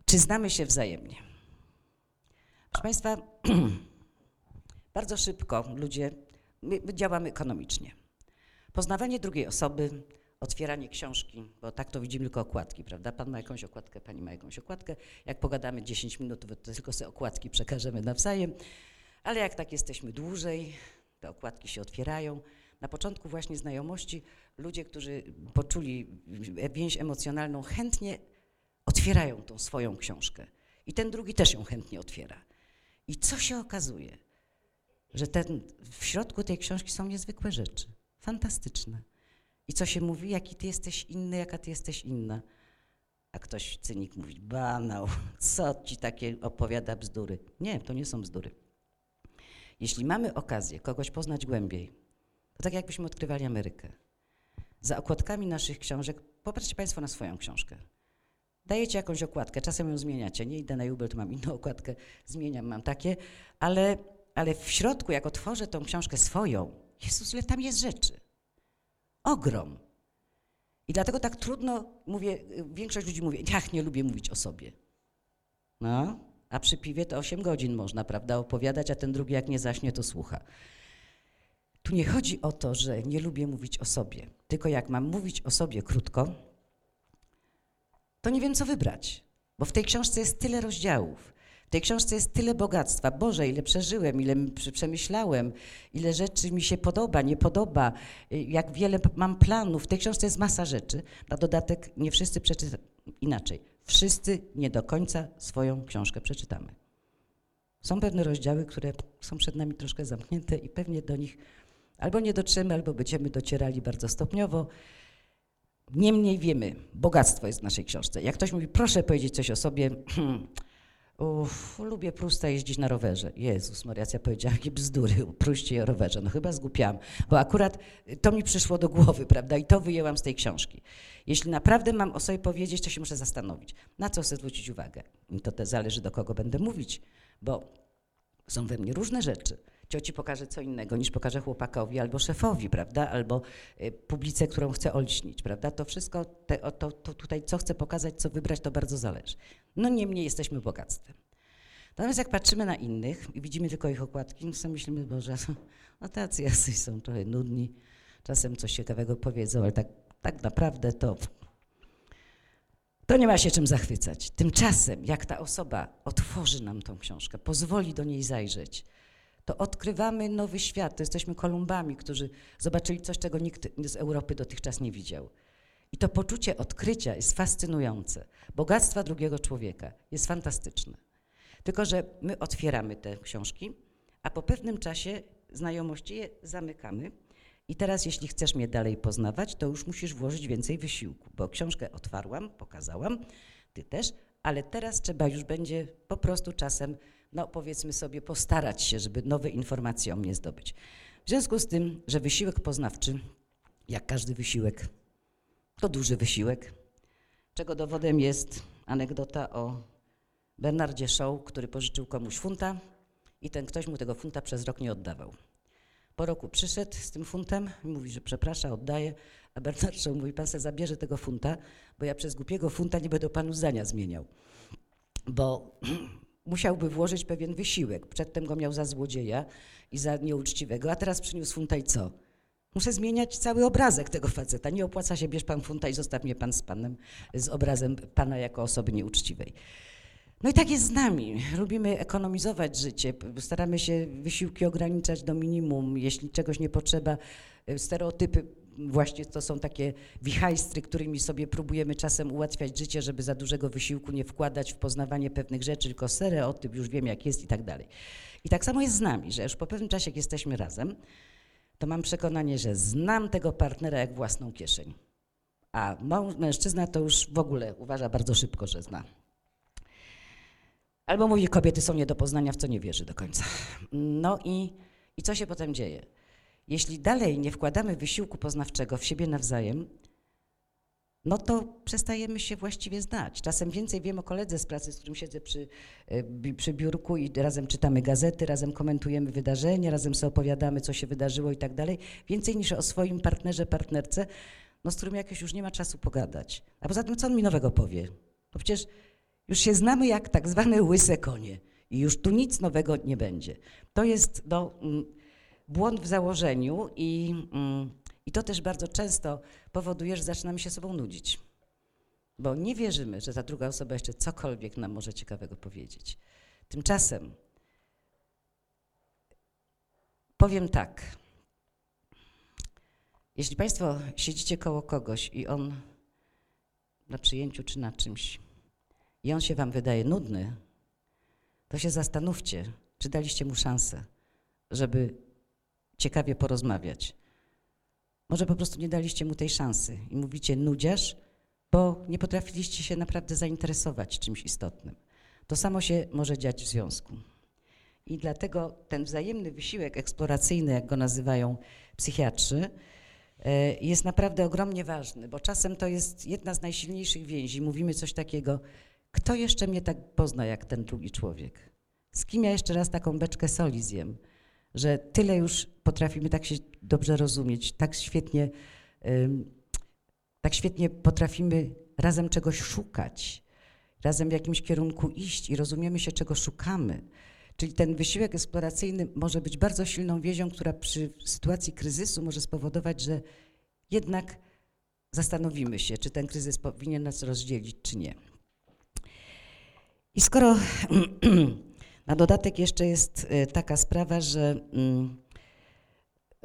Czy znamy się wzajemnie? Proszę Państwa, bardzo szybko ludzie, my działamy ekonomicznie. Poznawanie drugiej osoby, otwieranie książki, bo tak to widzimy tylko okładki, prawda? Pan ma jakąś okładkę, pani ma jakąś okładkę. Jak pogadamy 10 minut, to tylko sobie okładki przekażemy nawzajem, ale jak tak jesteśmy dłużej, te okładki się otwierają. Na początku właśnie znajomości ludzie, którzy poczuli więź emocjonalną, chętnie otwierają tą swoją książkę. I ten drugi też ją chętnie otwiera. I co się okazuje? Że ten, w środku tej książki są niezwykłe rzeczy, fantastyczne. I co się mówi, jaki ty jesteś inny, jaka ty jesteś inna. A ktoś, cynik, mówi, banał, co ci takie opowiada bzdury. Nie, to nie są bzdury. Jeśli mamy okazję kogoś poznać głębiej, to tak jakbyśmy odkrywali Amerykę. Za okładkami naszych książek, popatrzcie Państwo na swoją książkę. Dajecie jakąś okładkę, czasem ją zmieniacie. Nie idę na Jubel, to mam inną okładkę, zmieniam, mam takie, ale, ale w środku, jak otworzę tą książkę swoją, Jezus, ile tam jest rzeczy. Ogrom. I dlatego tak trudno, mówię, większość ludzi mówi, ach, nie lubię mówić o sobie. No, a przy piwie to 8 godzin można, prawda, opowiadać, a ten drugi jak nie zaśnie, to słucha. Tu nie chodzi o to, że nie lubię mówić o sobie, tylko jak mam mówić o sobie krótko, to nie wiem, co wybrać, bo w tej książce jest tyle rozdziałów. W tej książce jest tyle bogactwa. Boże, ile przeżyłem, ile przemyślałem, ile rzeczy mi się podoba, nie podoba, y, jak wiele mam planów. W tej książce jest masa rzeczy. Na dodatek nie wszyscy przeczytają, inaczej, wszyscy nie do końca swoją książkę przeczytamy. Są pewne rozdziały, które są przed nami troszkę zamknięte i pewnie do nich albo nie dotrzemy, albo będziemy docierali bardzo stopniowo. Niemniej wiemy, bogactwo jest w naszej książce. Jak ktoś mówi, proszę powiedzieć coś o sobie, Uff, lubię Prusta jeździć na rowerze. Jezus Maria, ja powiedziałam, jakie bzdury, Pruście o rowerze. No chyba zgłupiałam, bo akurat to mi przyszło do głowy, prawda, i to wyjęłam z tej książki. Jeśli naprawdę mam o sobie powiedzieć, to się muszę zastanowić, na co chcę zwrócić uwagę. I to zależy, do kogo będę mówić, bo są we mnie różne rzeczy. Cioci pokaże co innego niż pokaże chłopakowi albo szefowi, prawda? Albo y, publice, którą chcę olśnić, prawda? To wszystko, te, to, to tutaj co chcę pokazać, co wybrać, to bardzo zależy. No niemniej jesteśmy bogactwem. Natomiast jak patrzymy na innych i widzimy tylko ich okładki, no sobie myślimy, Boże, no tacy jacyś są trochę nudni, czasem coś ciekawego powiedzą, ale tak, tak naprawdę to to nie ma się czym zachwycać. Tymczasem, jak ta osoba otworzy nam tą książkę, pozwoli do niej zajrzeć, to odkrywamy nowy świat. To jesteśmy Kolumbami, którzy zobaczyli coś, czego nikt z Europy dotychczas nie widział. I to poczucie odkrycia jest fascynujące. Bogactwa drugiego człowieka jest fantastyczne. Tylko, że my otwieramy te książki, a po pewnym czasie znajomości je zamykamy. I teraz, jeśli chcesz mnie dalej poznawać, to już musisz włożyć więcej wysiłku, bo książkę otwarłam, pokazałam, ty też, ale teraz trzeba już będzie po prostu czasem, no powiedzmy sobie, postarać się, żeby nowe informacje o mnie zdobyć. W związku z tym, że wysiłek poznawczy, jak każdy wysiłek, to duży wysiłek, czego dowodem jest anegdota o Bernardzie Shaw, który pożyczył komuś funta i ten ktoś mu tego funta przez rok nie oddawał. Po roku przyszedł z tym funtem mówi, że przeprasza, oddaje, a Bernard Shaw mówi, pan se zabierze tego funta, bo ja przez głupiego funta nie będę panu zdania zmieniał. Bo musiałby włożyć pewien wysiłek. Przedtem go miał za złodzieja i za nieuczciwego, a teraz przyniósł funta i co? Muszę zmieniać cały obrazek tego faceta. Nie opłaca się, bierz pan funta i zostaw mnie pan z panem, z obrazem pana jako osoby nieuczciwej. No i tak jest z nami. Lubimy ekonomizować życie, staramy się wysiłki ograniczać do minimum. Jeśli czegoś nie potrzeba, stereotypy właśnie to są takie wichajstry, którymi sobie próbujemy czasem ułatwiać życie, żeby za dużego wysiłku nie wkładać w poznawanie pewnych rzeczy, tylko stereotyp, już wiem jak jest i tak dalej. I tak samo jest z nami, że już po pewnym czasie, jak jesteśmy razem, to mam przekonanie, że znam tego partnera jak własną kieszeń. A mężczyzna to już w ogóle uważa bardzo szybko, że zna. Albo mówi, kobiety są nie do poznania, w co nie wierzy do końca. No i, i co się potem dzieje? Jeśli dalej nie wkładamy wysiłku poznawczego w siebie nawzajem, no to przestajemy się właściwie znać. Czasem więcej wiem o koledze z pracy, z którym siedzę przy, e, przy biurku i razem czytamy gazety, razem komentujemy wydarzenia, razem sobie opowiadamy, co się wydarzyło i tak dalej. Więcej niż o swoim partnerze, partnerce, no z którym jakoś już nie ma czasu pogadać. A poza tym, co on mi nowego powie? To przecież już się znamy jak tak zwane łyse konie i już tu nic nowego nie będzie. To jest no, mm, błąd w założeniu i, mm, i to też bardzo często powoduje, że zaczynamy się sobą nudzić. Bo nie wierzymy, że ta druga osoba jeszcze cokolwiek nam może ciekawego powiedzieć. Tymczasem powiem tak. Jeśli Państwo siedzicie koło kogoś i on na przyjęciu czy na czymś i on się Wam wydaje nudny, to się zastanówcie, czy daliście mu szansę, żeby ciekawie porozmawiać. Może po prostu nie daliście mu tej szansy i mówicie nudziarz, bo nie potrafiliście się naprawdę zainteresować czymś istotnym. To samo się może dziać w związku. I dlatego ten wzajemny wysiłek eksploracyjny, jak go nazywają psychiatrzy, e, jest naprawdę ogromnie ważny, bo czasem to jest jedna z najsilniejszych więzi. Mówimy coś takiego, kto jeszcze mnie tak pozna jak ten drugi człowiek? Z kim ja jeszcze raz taką beczkę soli zjem? Że tyle już potrafimy tak się dobrze rozumieć, tak świetnie, tak świetnie potrafimy razem czegoś szukać, razem w jakimś kierunku iść i rozumiemy się, czego szukamy. Czyli ten wysiłek eksploracyjny może być bardzo silną więzią, która przy sytuacji kryzysu może spowodować, że jednak zastanowimy się, czy ten kryzys powinien nas rozdzielić, czy nie. I skoro na dodatek jeszcze jest y, taka sprawa, że mm,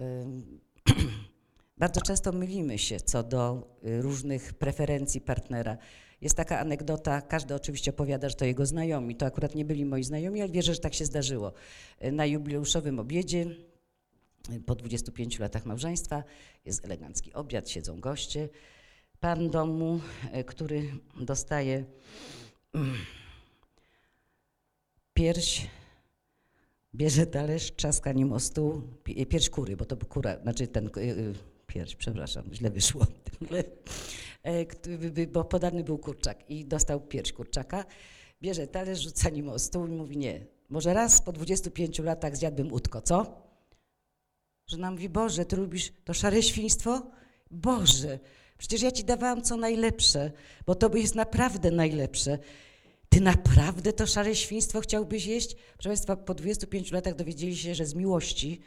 ym, bardzo często mylimy się co do y, różnych preferencji partnera. Jest taka anegdota, każdy oczywiście opowiada, że to jego znajomi, to akurat nie byli moi znajomi, ale wierzę, że tak się zdarzyło. Y, Na jubileuszowym obiedzie y, po 25 latach małżeństwa jest elegancki obiad, siedzą goście. Pan domu, y, który dostaje pierś, bierze talerz, trzaska nim o stół, pi- pierś kury, bo to kura, znaczy ten y, y, pierś, przepraszam, źle wyszło, E, bo podany był kurczak i dostał pierś kurczaka, bierze talerz, rzuca nim o stół i mówi nie, może raz po 25 latach zjadłbym utko, co? Żona mówi, Boże, ty lubisz to szare świństwo? Boże, przecież ja ci dawałam co najlepsze, bo to jest naprawdę najlepsze. Ty naprawdę to szare świństwo chciałbyś jeść? Proszę Państwa, po 25 latach dowiedzieli się, że z miłości,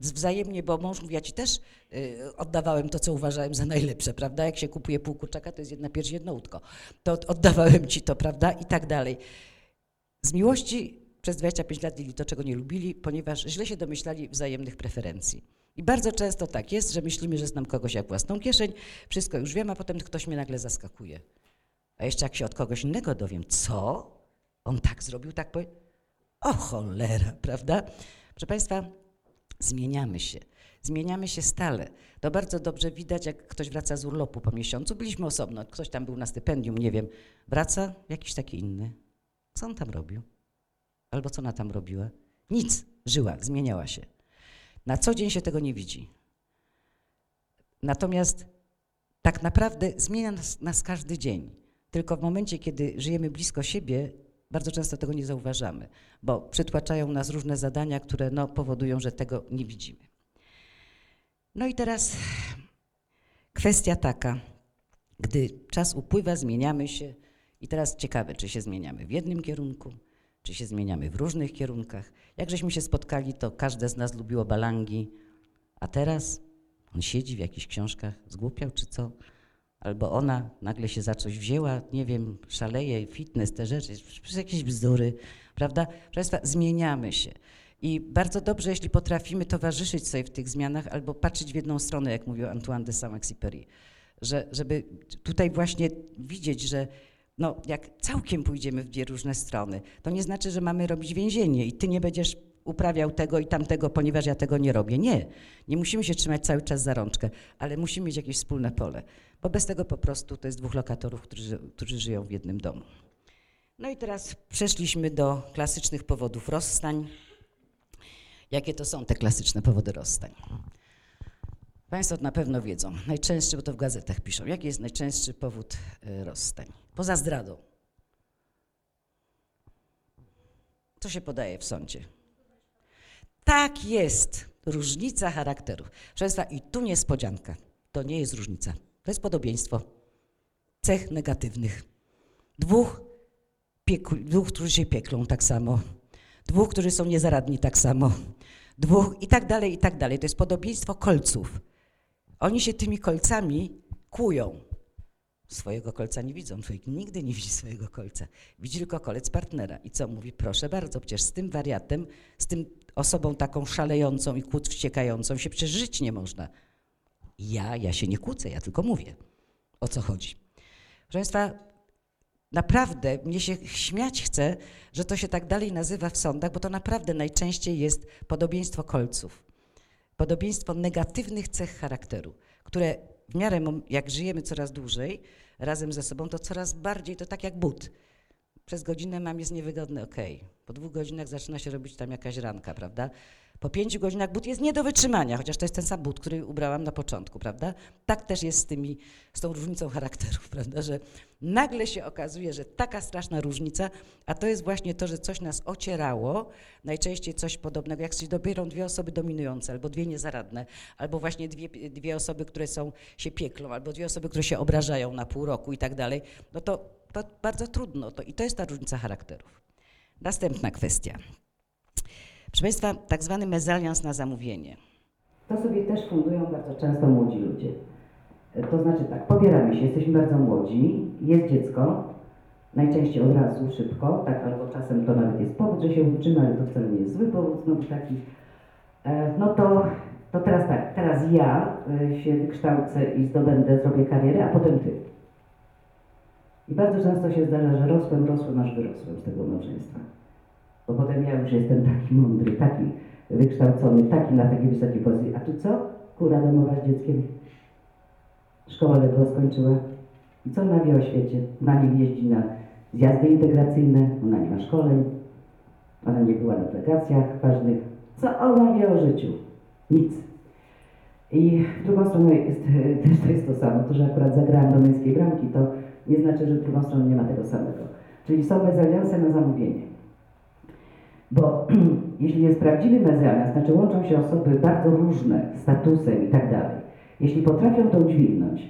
z wzajemnie, bo mąż mówi, ja ci też y, oddawałem to, co uważałem za najlepsze, prawda? Jak się kupuje pół kurczaka, to jest jedna pierś, jedno łódko. To od- oddawałem ci to, prawda? I tak dalej. Z miłości przez 25 lat mieli to, czego nie lubili, ponieważ źle się domyślali wzajemnych preferencji. I bardzo często tak jest, że myślimy, że znam kogoś jak własną kieszeń, wszystko już wiem, a potem ktoś mnie nagle zaskakuje. A jeszcze jak się od kogoś innego dowiem, co? On tak zrobił, tak powie. O cholera, prawda? Proszę Państwa, zmieniamy się. Zmieniamy się stale. To bardzo dobrze widać, jak ktoś wraca z urlopu po miesiącu. Byliśmy osobno, ktoś tam był na stypendium, nie wiem. Wraca jakiś taki inny. Co on tam robił? Albo co ona tam robiła? Nic. Żyła, zmieniała się. Na co dzień się tego nie widzi. Natomiast tak naprawdę zmienia nas, nas każdy dzień. Tylko w momencie, kiedy żyjemy blisko siebie, bardzo często tego nie zauważamy, bo przytłaczają nas różne zadania, które no, powodują, że tego nie widzimy. No i teraz kwestia taka, gdy czas upływa, zmieniamy się i teraz ciekawe, czy się zmieniamy w jednym kierunku, czy się zmieniamy w różnych kierunkach. Jak żeśmy się spotkali, to każde z nas lubiło balangi, a teraz on siedzi w jakichś książkach, zgłupiał czy co? Albo ona nagle się za coś wzięła, nie wiem, szaleje, fitness, te rzeczy, jakieś bzdury, prawda? Proszę Państwa, zmieniamy się. I bardzo dobrze, jeśli potrafimy towarzyszyć sobie w tych zmianach albo patrzeć w jedną stronę, jak mówił Antoine de Saint-Exupéry, że, żeby tutaj właśnie widzieć, że no, jak całkiem pójdziemy w dwie różne strony, to nie znaczy, że mamy robić więzienie i ty nie będziesz uprawiał tego i tamtego, ponieważ ja tego nie robię. Nie, nie musimy się trzymać cały czas za rączkę, ale musimy mieć jakieś wspólne pole, bo bez tego po prostu to jest dwóch lokatorów, którzy, którzy żyją w jednym domu. No i teraz przeszliśmy do klasycznych powodów rozstań. Jakie to są te klasyczne powody rozstań? Państwo na pewno wiedzą. Najczęstszy, bo to w gazetach piszą. Jaki jest najczęstszy powód y, rozstań? Poza zdradą. Co się podaje w sądzie? Tak jest. Różnica charakterów. Proszę i tu niespodzianka. To nie jest różnica. To jest podobieństwo cech negatywnych. Dwóch, pieku, dwóch, którzy się pieklą tak samo. Dwóch, którzy są niezaradni tak samo. Dwóch i tak dalej, i tak dalej. To jest podobieństwo kolców. Oni się tymi kolcami kłują. Swojego kolca nie widzą. Człowiek nigdy nie widzi swojego kolca. Widzi tylko kolec partnera. I co mówi? Proszę bardzo, przecież z tym wariatem, z tym osobą taką szalejącą i kłód wściekającą się przecież żyć nie można. Ja, ja się nie kłócę, ja tylko mówię. O co chodzi? Proszę Państwa, naprawdę mnie się śmiać chce, że to się tak dalej nazywa w sądach, bo to naprawdę najczęściej jest podobieństwo kolców. Podobieństwo negatywnych cech charakteru, które w miarę jak żyjemy coraz dłużej razem ze sobą, to coraz bardziej to tak jak but. Przez godzinę mam jest niewygodny, okej. Po dwóch godzinach zaczyna się robić tam jakaś ranka, prawda? Po pięciu godzinach but jest nie do wytrzymania, chociaż to jest ten sam but, który ubrałam na początku, prawda? Tak też jest z, tymi, z tą różnicą charakterów, prawda? Że nagle się okazuje, że taka straszna różnica, a to jest właśnie to, że coś nas ocierało, najczęściej coś podobnego, jak się dobierą dwie osoby dominujące, albo dwie niezaradne, albo właśnie dwie, dwie osoby, które są, się pieklą, albo dwie osoby, które się obrażają na pół roku i tak dalej, no to, to bardzo trudno. To, I to jest ta różnica charakterów. Następna kwestia. Proszę Państwa, tak zwany mezalians na zamówienie. To sobie też fundują bardzo często młodzi ludzie. To znaczy tak, pobieramy się, jesteśmy bardzo młodzi, jest dziecko, najczęściej od razu, szybko, tak, albo czasem to nawet jest powód, że się uczymy, ale to wcale nie jest zły powód, znowu taki. E, No to, to teraz tak, teraz ja y, się wykształcę i zdobędę, zrobię karierę, a potem ty. I bardzo często się zdarza, że rosłem, rosłem, aż wyrosłem z tego małżeństwa. Bo potem ja już jestem taki mądry, taki wykształcony, taki na takiej wysokiej pozycji. A tu co? Kura domowa z dzieckiem. Szkołę ledwo skończyła. I co ona wie o świecie? Ona nie jeździ na zjazdy integracyjne, ona nie ma szkoleń, ona nie była na delegacjach ważnych. Co ona wie o życiu? Nic. I w drugą stronę jest, też to jest to samo. To, że akurat zagrałam do męskiej bramki, to nie znaczy, że w drugą stronę nie ma tego samego. Czyli są mezalianse na zamówienie. Bo jeśli jest prawdziwy mezalians, znaczy łączą się osoby bardzo różne, statusem i tak dalej. Jeśli potrafią to udźwignąć,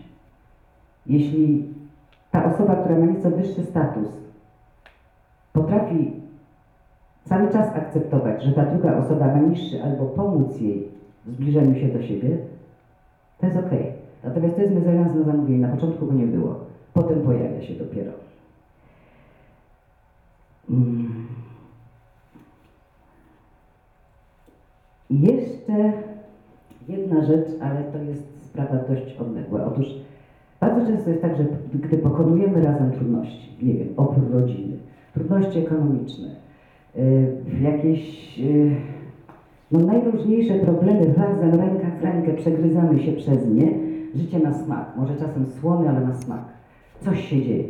jeśli ta osoba, która ma nieco wyższy status, potrafi cały czas akceptować, że ta druga osoba ma niższy albo pomóc jej w zbliżeniu się do siebie, to jest okej. Natomiast to jest mezalians na zamówienie. Na początku go nie było. Potem pojawia się dopiero. Mm. I jeszcze jedna rzecz, ale to jest sprawa dość odległa. Otóż bardzo często jest tak, że gdy pokonujemy razem trudności, nie wiem, opór rodziny, trudności ekonomiczne, y, jakieś y, no, najróżniejsze problemy razem, ręka w rękę, przegryzamy się przez nie, życie na smak, może czasem słony, ale na smak. Coś się dzieje.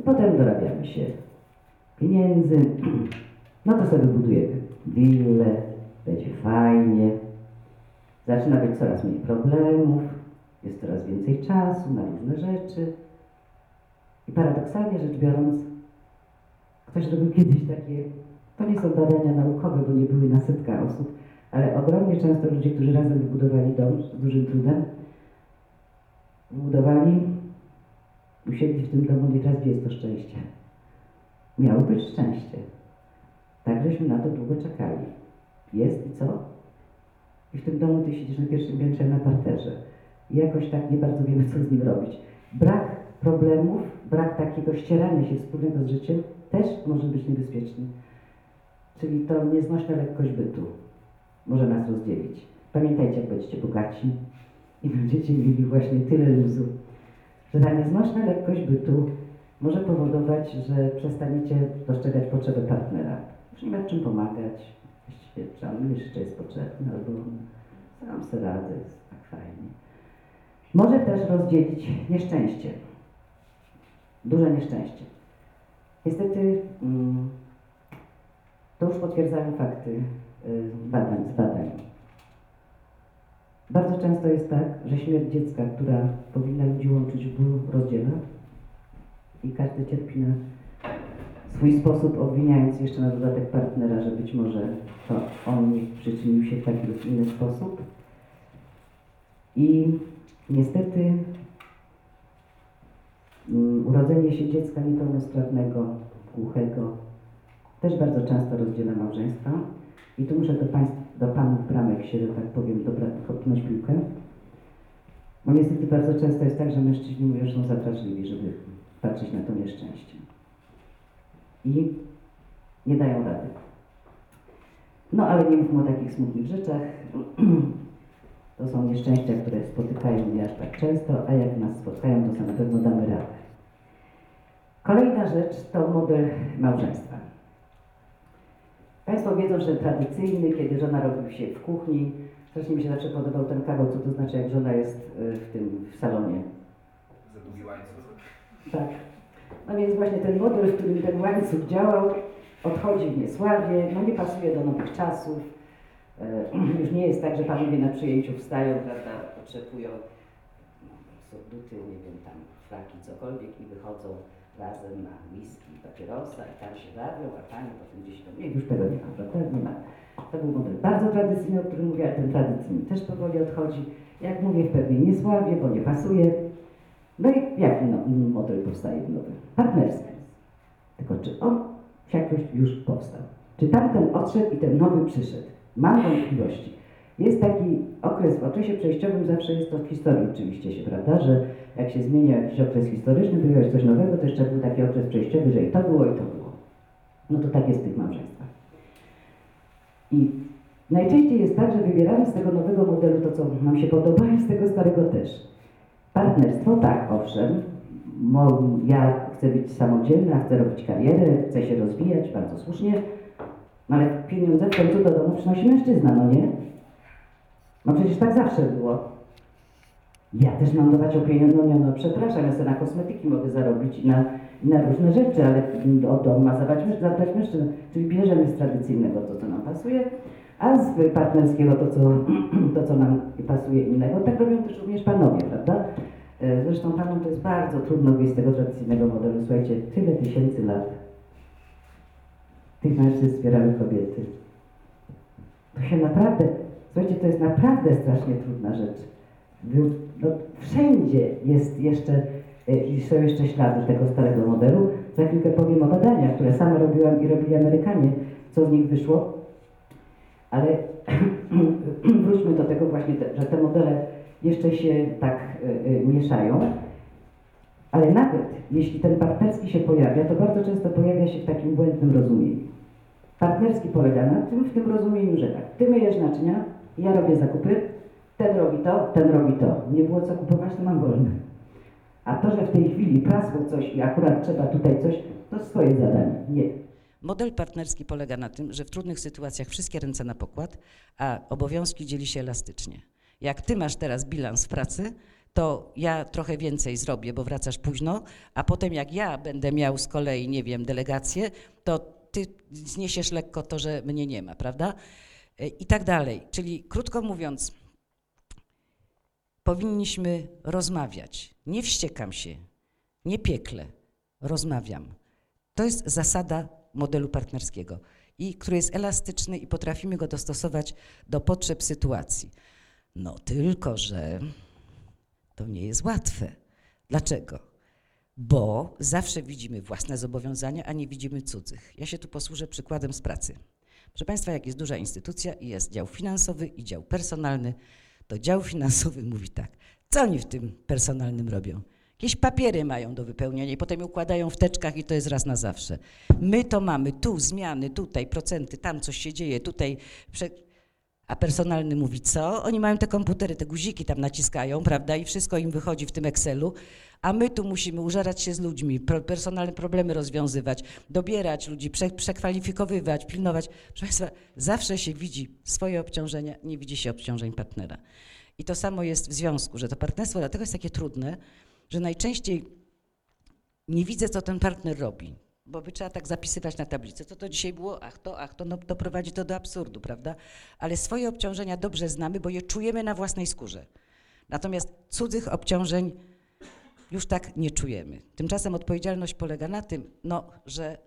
I potem dorabiamy się pieniędzy, no to sobie budujemy willę, będzie fajnie, zaczyna być coraz mniej problemów, jest coraz więcej czasu na różne rzeczy. I paradoksalnie rzecz biorąc, ktoś robił kiedyś takie, to nie są badania naukowe, bo nie były na setkach osób, Ale ogromnie często ludzie, którzy razem wybudowali dom z dużym trudem, wybudowali, usiedli w tym domu i teraz gdzie jest to szczęście? Miało być szczęście. Tak żeśmy na to długo czekali. Jest i co? I w tym domu ty siedzisz na pierwszym piętrze na parterze. I jakoś tak nie bardzo wiemy, co z nim robić. Brak problemów, brak takiego ścierania się wspólnego z życiem też może być niebezpieczny. Czyli to nieznośna lekkość bytu może nas rozdzielić. Pamiętajcie, jak będziecie bogaci i będziecie mieli właśnie tyle luzu, że ta nieznośna lekkość bytu może powodować, że przestaniecie dostrzegać potrzeby partnera. Już nie ma czym pomagać, on jeszcze jest potrzebny, albo sam sobie radzę, jest tak fajnie. Może też rozdzielić nieszczęście, duże nieszczęście. Niestety mm, to już potwierdzają fakty y, badań, z badań. Bardzo często jest tak, że śmierć dziecka, która powinna ludzi łączyć w bólu, rozdziela i każdy cierpi na swój sposób, obwiniając jeszcze na dodatek partnera, że być może to on przyczynił się w taki lub inny sposób. I niestety mm, urodzenie się dziecka niepełnosprawnego, głuchego, też bardzo często rozdziela małżeństwa. I tu muszę do Państwa, do Panów bramek się, że tak powiem, dobra, kopnąć piłkę. Bo niestety bardzo często jest tak, że mężczyźni mówią, że są za wrażliwi, żeby patrzeć na to nieszczęście. I nie dają rady. No ale nie mówmy o takich smutnych rzeczach. To są nieszczęścia, które spotykają mnie aż tak często, a jak nas spotkają, to sobie na pewno damy radę. Kolejna rzecz to model małżeństwa. Państwo wiedzą, że tradycyjny, kiedy żona robi się w kuchni, strasznie mi się zawsze podobał ten kawał, co to znaczy, jak żona jest y, w tym, w salonie. Za długi łańcuch. Tak. No więc właśnie ten model, w którym ten łańcuch działał, odchodzi w niesławie, no nie pasuje do nowych czasów. E, Już nie jest tak, że panowie na przyjęciu wstają, prawda, otrzepują surduty, nie wiem, tam flaki, cokolwiek i wychodzą razem na whisky, papierosa i tam się bawią, a pani potem gdzieś tam, nie, już tego nie ma, prawda, nie ma. To był model bardzo tradycyjny, o którym mówię, ale ten tradycyjny też powoli odchodzi. Jak mówię, w pewnej niesławie, bo nie pasuje. No i jaki no, model powstaje nowy? Partnerski. Tylko czy on jakoś już powstał? Czy tamten odszedł i ten nowy przyszedł? Mam wątpliwości. Jest taki okres, w okresie przejściowym zawsze jest to w historii oczywiście się, prawda, że jak się zmienia jakiś okres historyczny, pojawia coś nowego, to jeszcze był taki okres przejściowy, że i to było, i to było. No to tak jest w tych małżeństwach. I najczęściej jest tak, że wybieramy z tego nowego modelu to, co nam się podoba i z tego starego też. Partnerstwo, tak, owszem. Ja chcę być samodzielna, chcę robić karierę, chcę się rozwijać, bardzo słusznie, no ale pieniądze w końcu do domu przynosi mężczyzna, no nie? No przecież tak zawsze było. Ja też mam dawać o pieniądze, no nie, no przepraszam, ja sobie na kosmetyki mogę zarobić i na, i na różne rzeczy, ale o dom ma zadbać mężczyzna. Czyli bierzemy z tradycyjnego to, co nam pasuje, a z partnerskiego to, co, to, co nam pasuje innego. Tak robią też również panowie, prawda? E, Zresztą panom to jest bardzo trudno wyjść z tego tradycyjnego modelu. Słuchajcie, tyle tysięcy lat tych mężczyzn wspierały kobiety. To się naprawdę, słuchajcie, to jest naprawdę strasznie trudna rzecz. No, wszędzie jest jeszcze, e, są jeszcze ślady tego starego modelu. Za chwilkę powiem o badaniach, które sama robiłam i robili Amerykanie, co z nich wyszło. Ale wróćmy do tego właśnie, że te modele jeszcze się tak y, y, mieszają. Ale nawet jeśli ten partnerski się pojawia, to bardzo często pojawia się w takim błędnym rozumieniu. Partnerski polega na tym, w tym rozumieniu, że tak, ty myjesz naczynia, ja robię zakupy, ten robi to, ten robi to. Nie było co kupować, to mam wolne. A to, że w tej chwili prasło coś i akurat trzeba tutaj coś, to swoje zadanie. Nie. Model partnerski polega na tym, że w trudnych sytuacjach wszystkie ręce na pokład, a obowiązki dzieli się elastycznie. Jak ty masz teraz bilans pracy, to ja trochę więcej zrobię, bo wracasz późno, a potem jak ja będę miał z kolei, nie wiem, delegację, to ty zniesiesz lekko to, że mnie nie ma, prawda? I tak dalej. Czyli krótko mówiąc, powinniśmy rozmawiać. Nie wściekam się, nie piekle, rozmawiam. To jest zasada modelu partnerskiego. i który jest elastyczny i potrafimy go dostosować do potrzeb sytuacji. No tylko, że to nie jest łatwe. Dlaczego? Bo zawsze widzimy własne zobowiązania, a nie widzimy cudzych. Ja się tu posłużę przykładem z pracy. Proszę Państwa, jak jest duża instytucja i jest dział finansowy i dział personalny, to dział finansowy mówi tak, co oni w tym personalnym robią? Jakieś papiery mają do wypełnienia i potem je układają w teczkach i to jest raz na zawsze. My to mamy, tu zmiany, tutaj procenty, tam coś się dzieje, tutaj... Prze... A personalny mówi co? Oni mają te komputery, te guziki tam naciskają, prawda? I wszystko im wychodzi w tym Excelu, a my tu musimy użerać się z ludźmi, personalne problemy rozwiązywać, dobierać ludzi, prze, przekwalifikowywać, pilnować. Proszę Państwa, zawsze się widzi swoje obciążenia, nie widzi się obciążeń partnera. I to samo jest w związku, że to partnerstwo dlatego jest takie trudne, że najczęściej nie widzę, co ten partner robi, bo by trzeba tak zapisywać na tablicy, co to dzisiaj było, ach to, ach to, no to prowadzi to do absurdu, prawda? Ale swoje obciążenia dobrze znamy, bo je czujemy na własnej skórze. Natomiast cudzych obciążeń już tak nie czujemy. Tymczasem odpowiedzialność polega na tym, no, że,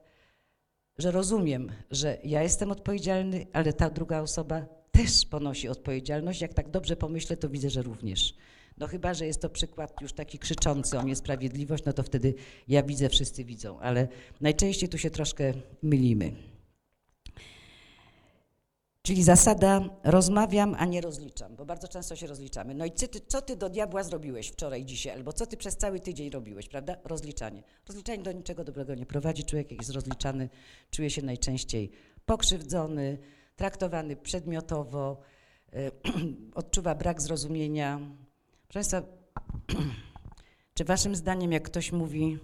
że rozumiem, że ja jestem odpowiedzialny, ale ta druga osoba też ponosi odpowiedzialność. Jak tak dobrze pomyślę, to widzę, że również. No chyba, że jest to przykład już taki krzyczący o niesprawiedliwość, no to wtedy ja widzę, wszyscy widzą, ale najczęściej tu się troszkę mylimy. Czyli zasada rozmawiam, a nie rozliczam, bo bardzo często się rozliczamy. No i ty, co ty do diabła zrobiłeś wczoraj, dzisiaj, albo co ty przez cały tydzień robiłeś, prawda? Rozliczanie. Rozliczanie do niczego dobrego nie prowadzi. Człowiek, jak jest rozliczany, czuje się najczęściej pokrzywdzony, traktowany przedmiotowo, y, odczuwa brak zrozumienia. Proszę czy waszym zdaniem, jak ktoś mówi,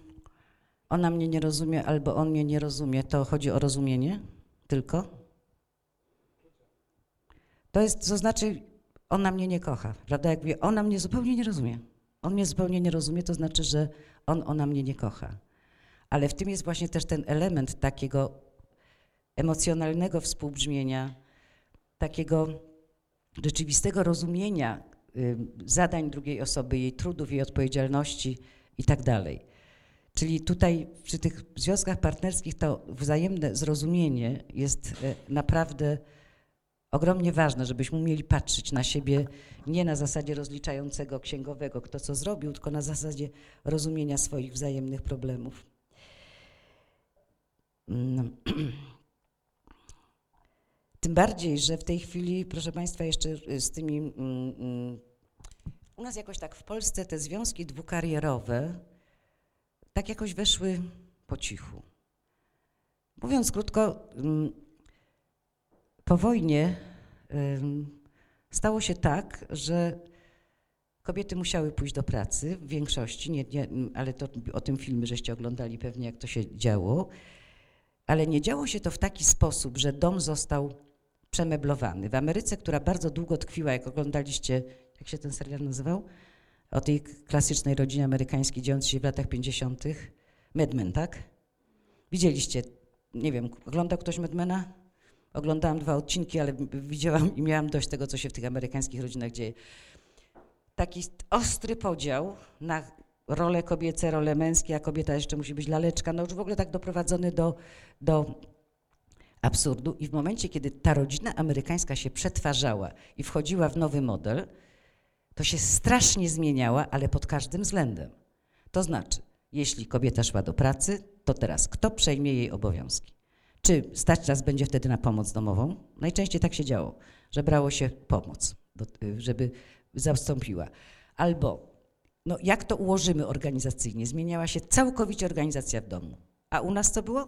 ona mnie nie rozumie albo on mnie nie rozumie, to chodzi o rozumienie tylko? To jest, to znaczy, ona mnie nie kocha, prawda? Jak mówię, ona mnie zupełnie nie rozumie. On mnie zupełnie nie rozumie, to znaczy, że on, ona mnie nie kocha. Ale w tym jest właśnie też ten element takiego emocjonalnego współbrzmienia, takiego rzeczywistego rozumienia zadań drugiej osoby, jej trudów, jej odpowiedzialności i tak. Czyli tutaj przy tych związkach partnerskich to wzajemne zrozumienie jest y, naprawdę ogromnie ważne, żebyśmy umieli patrzeć na siebie nie na zasadzie rozliczającego księgowego, kto co zrobił, tylko na zasadzie rozumienia swoich wzajemnych problemów. Tym bardziej, że w tej chwili, proszę Państwa, jeszcze z tymi. Mm, mm, u nas jakoś tak w Polsce te związki dwukarierowe tak jakoś weszły po cichu. Mówiąc krótko, mm, po wojnie stało się tak, że kobiety musiały pójść do pracy w większości, nie, nie, ale to o tym filmy żeście oglądali pewnie, jak to się działo. Ale nie działo się to w taki sposób, że dom został przemeblowany. W Ameryce, która bardzo długo tkwiła, jak oglądaliście, jak się ten serial nazywał? O tej klasycznej rodzinie amerykańskiej dziejącej się w latach 50. Mad Men, tak? Widzieliście, nie wiem, oglądał ktoś Madmena? Oglądałam dwa odcinki, ale widziałam i miałam dość tego, co się w tych amerykańskich rodzinach dzieje. Taki ostry podział na role kobiece, role męskie, a kobieta jeszcze musi być laleczka, no już w ogóle tak doprowadzony do, do absurdu. I w momencie, kiedy ta rodzina amerykańska się przetwarzała i wchodziła w nowy model, to się strasznie zmieniała, ale pod każdym względem. To znaczy, jeśli kobieta szła do pracy, to teraz kto przejmie jej obowiązki? Czy stać nas będzie wtedy na pomoc domową? Najczęściej tak się działo, że brało się pomoc, żeby zastąpiła. Albo, no jak to ułożymy organizacyjnie? Zmieniała się całkowicie organizacja w domu. A u nas co było?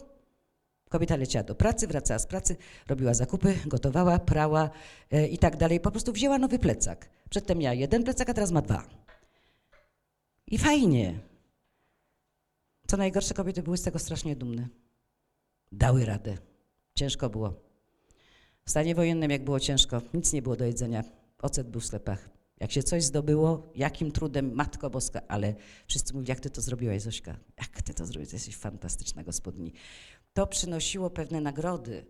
Kobieta leciała do pracy, wracała z pracy, robiła zakupy, gotowała, prała e, i tak dalej. Po prostu wzięła nowy plecak. Przedtem miała jeden plecak, a teraz ma dwa. I fajnie. Co najgorsze, kobiety były z tego strasznie dumne dały radę. Ciężko było. W stanie wojennym, jak było ciężko, nic nie było do jedzenia. Ocet był w sklepach. Jak się coś zdobyło, jakim trudem, Matko Boska, ale wszyscy mówili, jak ty to zrobiłaś, Zośka? Jak ty to zrobiłaś? Jesteś fantastyczna gospodni. To przynosiło pewne nagrody.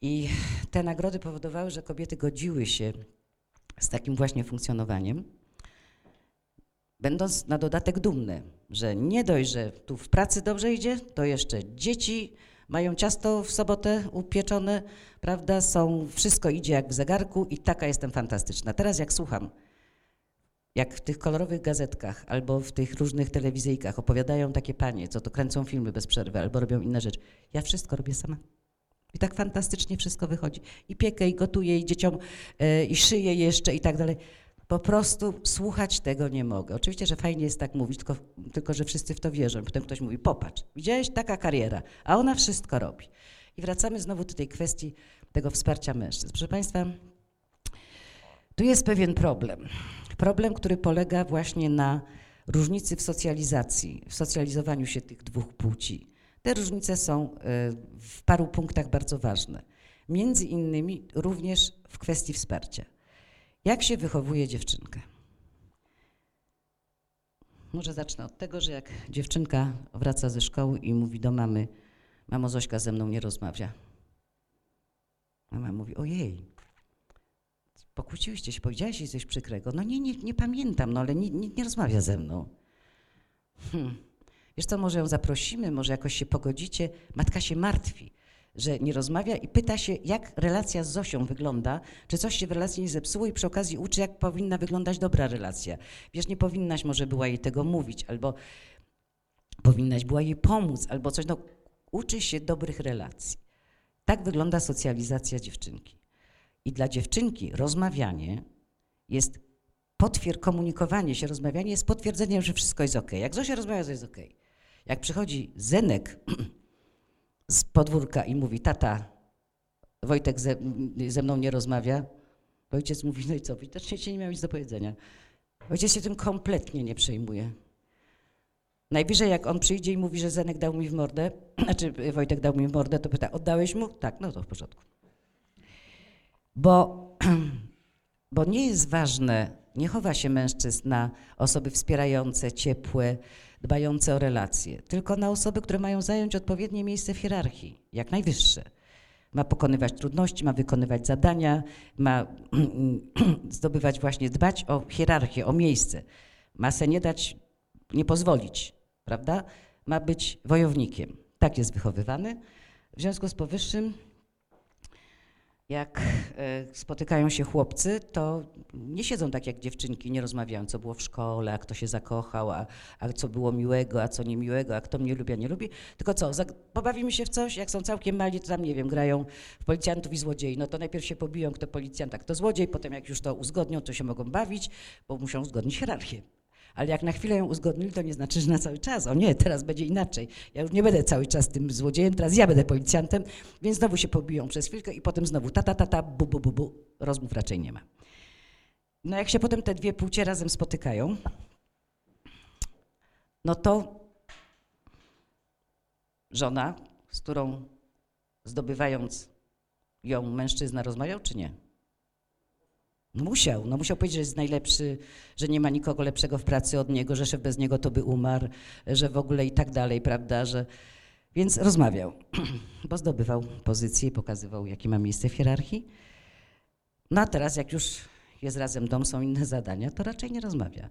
I te nagrody powodowały, że kobiety godziły się z takim właśnie funkcjonowaniem, będąc na dodatek dumne, że nie dość, że tu w pracy dobrze idzie, to jeszcze dzieci Mają ciasto w sobotę upieczone, prawda? Są, wszystko idzie jak w zegarku i taka jestem fantastyczna. Teraz jak słucham, jak w tych kolorowych gazetkach albo w tych różnych telewizyjkach opowiadają takie panie, co to kręcą filmy bez przerwy albo robią inne rzeczy. Ja wszystko robię sama. I tak fantastycznie wszystko wychodzi. I piekę, i gotuję, i dzieciom, e, i szyję jeszcze i tak dalej. Po prostu słuchać tego nie mogę. Oczywiście, że fajnie jest tak mówić, tylko, tylko że wszyscy w to wierzą. Potem ktoś mówi, popatrz, widziałeś, taka kariera, a ona wszystko robi. I wracamy znowu do tej kwestii tego wsparcia mężczyzn. Proszę Państwa, tu jest pewien problem. Problem, który polega właśnie na różnicy w socjalizacji, w socjalizowaniu się tych dwóch płci. Te różnice są y, w paru punktach bardzo ważne. Między innymi również w kwestii wsparcia. Jak się wychowuje dziewczynkę? Może zacznę od tego, że jak dziewczynka wraca ze szkoły i mówi do mamy, mamo Zośka ze mną nie rozmawia. Mama mówi, ojej, pokłóciłyście się, powiedziałaś jej coś przykrego. No nie, nie, nie pamiętam, no ale nie, nie, nie rozmawia ze mną. Hmm. Wiesz co, może ją zaprosimy, może jakoś się pogodzicie. Matka się martwi, że nie rozmawia i pyta się, jak relacja z Zosią wygląda, czy coś się w relacji nie zepsuło i przy okazji uczy, jak powinna wyglądać dobra relacja. Wiesz, nie powinnaś może była jej tego mówić, albo powinnaś była jej pomóc, albo coś. No, uczy się dobrych relacji. Tak wygląda socjalizacja dziewczynki. I dla dziewczynki rozmawianie jest potwier komunikowanie się, rozmawianie jest potwierdzeniem, że wszystko jest ok. Jak Zosia rozmawia, to jest ok. Jak przychodzi Zenek z podwórka i mówi, tata, Wojtek ze, ze mną nie rozmawia, ojciec mówi, no i co, widocznie się nie miał nic do powiedzenia. Ojciec się tym kompletnie nie przejmuje. Najwyżej jak on przyjdzie i mówi, że Zenek dał mi w mordę, znaczy Wojtek dał mi w mordę, to pyta, oddałeś mu? Tak, no to w porządku. Bo, bo nie jest ważne, nie chowa się mężczyzn na osoby wspierające, ciepłe, dbające o relacje, tylko na osoby, które mają zająć odpowiednie miejsce w hierarchii, jak najwyższe. Ma pokonywać trudności, ma wykonywać zadania, ma zdobywać właśnie, dbać o hierarchię, o miejsce. Ma se nie dać, nie pozwolić, prawda? Ma być wojownikiem. Tak jest wychowywany. W związku z powyższym jak e, spotykają się chłopcy, to nie siedzą tak jak dziewczynki, nie rozmawiają, co było w szkole, a kto się zakochał, a, a co było miłego, a co niemiłego, a kto mnie lubi, a nie lubi. Tylko co, pobawimy się w coś, jak są całkiem mali, to tam, nie wiem, grają w policjantów i złodziei. No to najpierw się pobiją, kto policjant, a kto złodziej, potem jak już to uzgodnią, to się mogą bawić, bo muszą uzgodnić hierarchię. Ale jak na chwilę ją uzgodnili, to nie znaczy, że na cały czas. O nie, teraz będzie inaczej. Ja już nie będę cały czas tym złodziejem, teraz ja będę policjantem, więc znowu się pobiją przez chwilkę i potem znowu ta, ta, ta, ta, bu, bu, bu, bu. Rozmów raczej nie ma. No jak się potem te dwie płcie razem spotykają, no to żona, z którą zdobywając ją mężczyzna rozmawiał, czy nie? Musiał, no musiał powiedzieć, że jest najlepszy, że nie ma nikogo lepszego w pracy od niego, że szef bez niego to by umarł, że w ogóle i tak dalej, prawda, że... Więc rozmawiał, bo zdobywał pozycję i pokazywał, jakie ma miejsce w hierarchii. No a teraz, jak już jest razem dom, są inne zadania, to raczej nie rozmawia.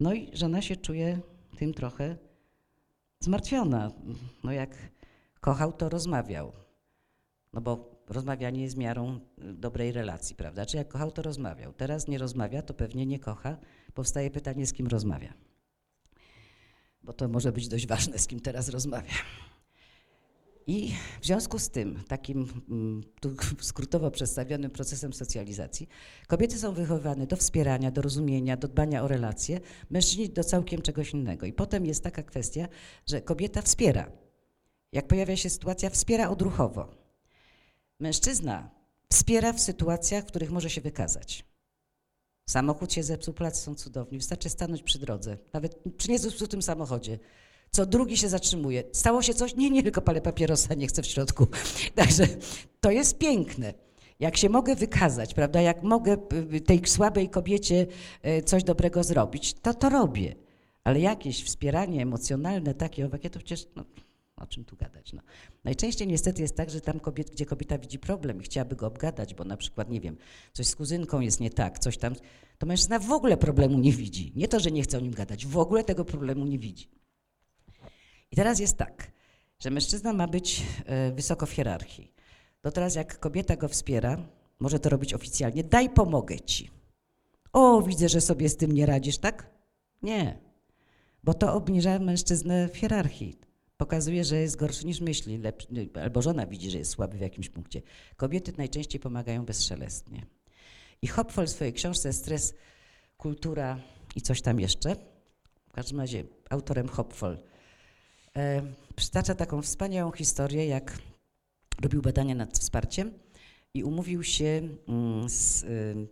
No i żona się czuje tym trochę zmartwiona. No jak kochał, to rozmawiał. No bo rozmawianie jest miarą y, dobrej relacji, prawda? Czy jak kochał, to rozmawiał. Teraz nie rozmawia, to pewnie nie kocha. Powstaje pytanie, z kim rozmawia. Bo to może być dość ważne, z kim teraz rozmawia. I w związku z tym, takim mm, tu skrótowo przedstawionym procesem socjalizacji, kobiety są wychowywane do wspierania, do rozumienia, do dbania o relacje, mężczyźni do całkiem czegoś innego. I potem jest taka kwestia, że kobieta wspiera. Jak pojawia się sytuacja, wspiera odruchowo. Mężczyzna wspiera w sytuacjach, w których może się wykazać. Samochód się zepsuł, plac są cudowni, wystarczy stanąć przy drodze, nawet przy niezepsutym samochodzie. Co drugi się zatrzymuje. Stało się coś? Nie, nie, tylko palę papierosa, nie chcę w środku. Także to jest piękne. Jak się mogę wykazać, prawda, jak mogę y, tej słabej kobiecie y, coś dobrego zrobić, to to robię. Ale jakieś wspieranie emocjonalne, takie, owakie, to przecież no, o czym tu gadać? No. Najczęściej niestety jest tak, że tam kobiet, gdzie kobieta widzi problem i chciałaby go obgadać, bo na przykład, nie wiem, coś z kuzynką jest nie tak, coś tam, to mężczyzna w ogóle problemu nie widzi. Nie to, że nie chce o nim gadać, w ogóle tego problemu nie widzi. I teraz jest tak, że mężczyzna ma być e, wysoko w hierarchii. To teraz jak kobieta go wspiera, może to robić oficjalnie, daj pomogę ci. O, widzę, że sobie z tym nie radzisz, tak? Nie, bo to obniża mężczyznę w hierarchii. Pokazuje, że jest gorszy niż myśli, lepszy, albo żona widzi, że jest słaby w jakimś punkcie. Kobiety najczęściej pomagają bezszelestnie. I Hopfol w swojej książce Stres, kultura i coś tam jeszcze, w każdym razie autorem Hopfol, e, przytacza taką wspaniałą historię, jak robił badania nad wsparciem i umówił się mm, z y,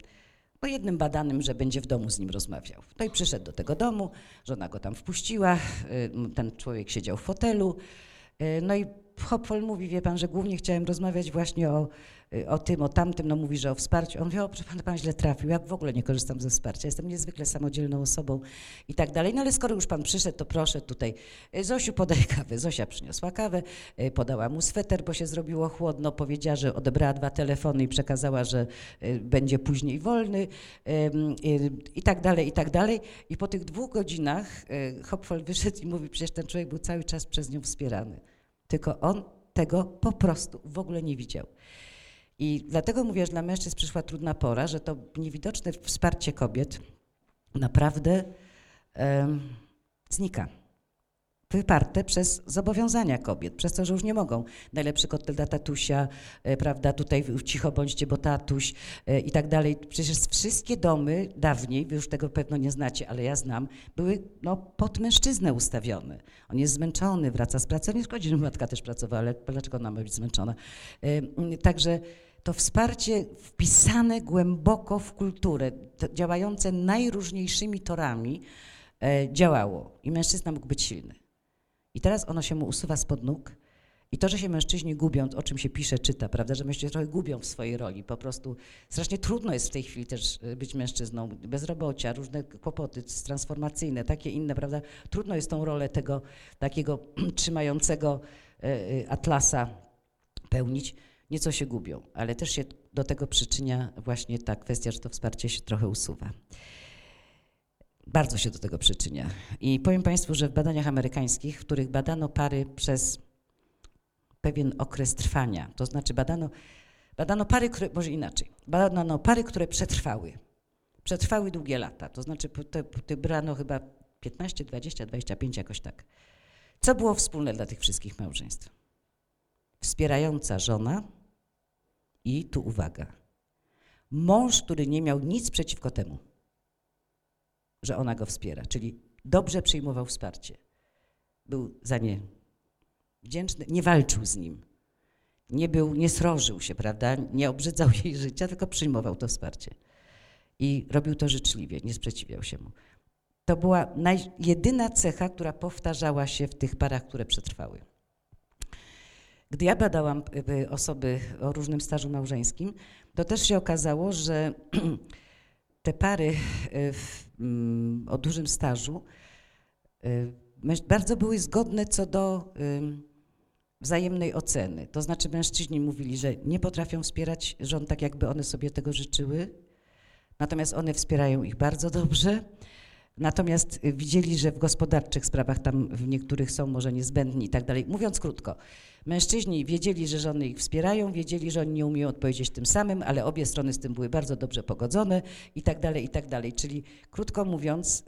no jednym badanym, że będzie w domu z nim rozmawiał. No i przyszedł do tego domu, żona go tam wpuściła, y, ten człowiek siedział w fotelu, y, no i Hopfol mówi, wie pan, że głównie chciałem rozmawiać właśnie o, y, o tym, o tamtym, no mówi, że o wsparciu. On mówi, o pana, pan źle trafił, ja w ogóle nie korzystam ze wsparcia, jestem niezwykle samodzielną osobą i tak dalej. No ale skoro już pan przyszedł, to proszę tutaj, y, Zosiu podaj kawę. Zosia przyniosła kawę, y, podała mu sweter, bo się zrobiło chłodno, powiedziała, że odebrała dwa telefony i przekazała, że będzie później wolny i tak dalej, i tak dalej. I po tych dwóch godzinach Hopfol wyszedł i mówi, przecież ten człowiek był cały czas przez nią wspierany. Tylko on tego po prostu w ogóle nie widział. I dlatego mówię, że dla mężczyzn przyszła trudna pora, że to niewidoczne wsparcie kobiet naprawdę znika. Wyparte przez zobowiązania kobiet, przez to, że już nie mogą. Najlepszy kotel dla tatusia, e, prawda, tutaj cicho bądźcie, bo tatuś e, i tak dalej. Przecież wszystkie domy dawniej, wy już tego pewno nie znacie, ale ja znam, były no, pod mężczyznę ustawione. On jest zmęczony, wraca z pracy, nie szkodzi, że matka też pracowała, ale dlaczego ona ma być zmęczona? Także to wsparcie wpisane głęboko w kulturę, działające najróżniejszymi torami, e, działało i mężczyzna mógł być silny. I teraz ono się mu usuwa spod nóg. I to, że się mężczyźni gubią, o czym się pisze, czyta, prawda, że mężczyźni trochę gubią w swojej roli, po prostu strasznie trudno jest w tej chwili też y, być mężczyzną, bezrobocia, różne kłopoty transformacyjne, takie inne, prawda, trudno jest tą rolę tego takiego trzymającego y, y, atlasa pełnić, nieco się gubią, ale też się do tego przyczynia właśnie ta kwestia, że to wsparcie się trochę usuwa. Bardzo się do tego przyczynia. I powiem Państwu, że w badaniach amerykańskich, w których badano pary przez pewien okres trwania, to znaczy badano, badano pary, które, może inaczej, badano pary, które przetrwały. Przetrwały długie lata, to znaczy te, te brano chyba 15, 20, 25, jakoś tak. Co było wspólne dla tych wszystkich małżeństw? Wspierająca żona i tu uwaga, mąż, który nie miał nic przeciwko temu że ona go wspiera, czyli dobrze przyjmował wsparcie. Był za nie wdzięczny, nie walczył z nim. Nie był, nie srożył się, prawda? Nie obrzydzał jej życia, tylko przyjmował to wsparcie. I robił to życzliwie, nie sprzeciwiał się mu. To była naj, jedyna cecha, która powtarzała się w tych parach, które przetrwały. Gdy ja badałam y, y, osoby o różnym stażu małżeńskim, to też się okazało, że te pary y, w, mm, o dużym stażu męż- bardzo były zgodne co do wzajemnej oceny. To znaczy mężczyźni mówili, że nie potrafią wspierać żon tak, jakby one sobie tego życzyły, natomiast one wspierają ich bardzo dobrze. Natomiast y, widzieli, że w gospodarczych sprawach tam w niektórych są może niezbędni i tak dalej. Mówiąc krótko, mężczyźni wiedzieli, że żony ich wspierają, wiedzieli, że oni nie umieją odpowiedzieć tym samym, ale obie strony z tym były bardzo dobrze pogodzone i tak dalej, i tak dalej. Czyli krótko mówiąc,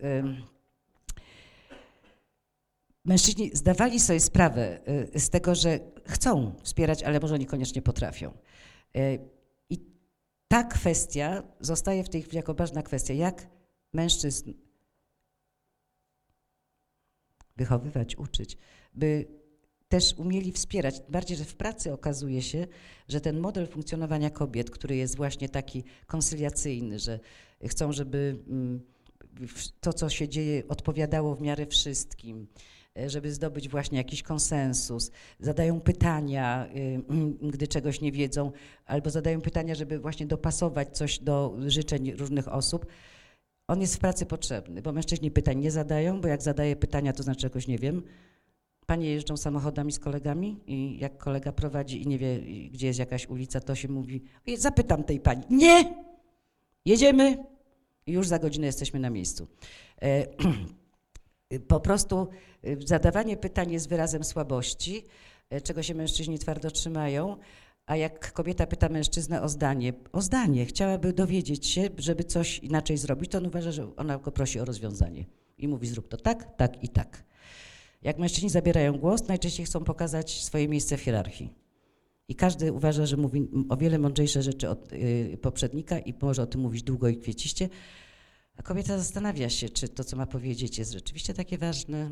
mężczyźni zdawali sobie sprawę y, z tego, że chcą wspierać, ale może niekoniecznie potrafią. Y, I ta kwestia zostaje w tej chwili jako ważna kwestia, jak mężczyzn wychowywać, uczyć, by też umieli wspierać. Bardziej, że w pracy okazuje się, że ten model funkcjonowania kobiet, który jest właśnie taki konsyliacyjny, że chcą, żeby mm, to, co się dzieje, odpowiadało w miarę wszystkim, e, żeby zdobyć właśnie jakiś konsensus, zadają pytania, mm, gdy czegoś nie wiedzą, albo zadają pytania, żeby właśnie dopasować coś do życzeń różnych osób. On jest w pracy potrzebny, bo mężczyźni pytań nie zadają, bo jak zadaje pytania, to znaczy czegoś nie wiem. Panie jeżdżą samochodami z kolegami i jak kolega prowadzi i nie wie, gdzie jest jakaś ulica, to się mówi, "Ej, zapytam tej pani. Nie! Jedziemy i już za godzinę jesteśmy na miejscu. E, po prostu y, zadawanie pytań jest wyrazem słabości, y, czego się mężczyźni twardo trzymają. A jak kobieta pyta mężczyznę o zdanie, o zdanie, chciałaby dowiedzieć się, żeby coś inaczej zrobić, to on uważa, że ona go prosi o rozwiązanie. I mówi, zrób to tak, tak i tak. Jak mężczyźni zabierają głos, najczęściej chcą pokazać swoje miejsce w hierarchii. I każdy uważa, że mówi o wiele mądrzejsze rzeczy od y, poprzednika i może o tym mówić długo i kwieciście. A kobieta zastanawia się, czy to, co ma powiedzieć, jest rzeczywiście takie ważne.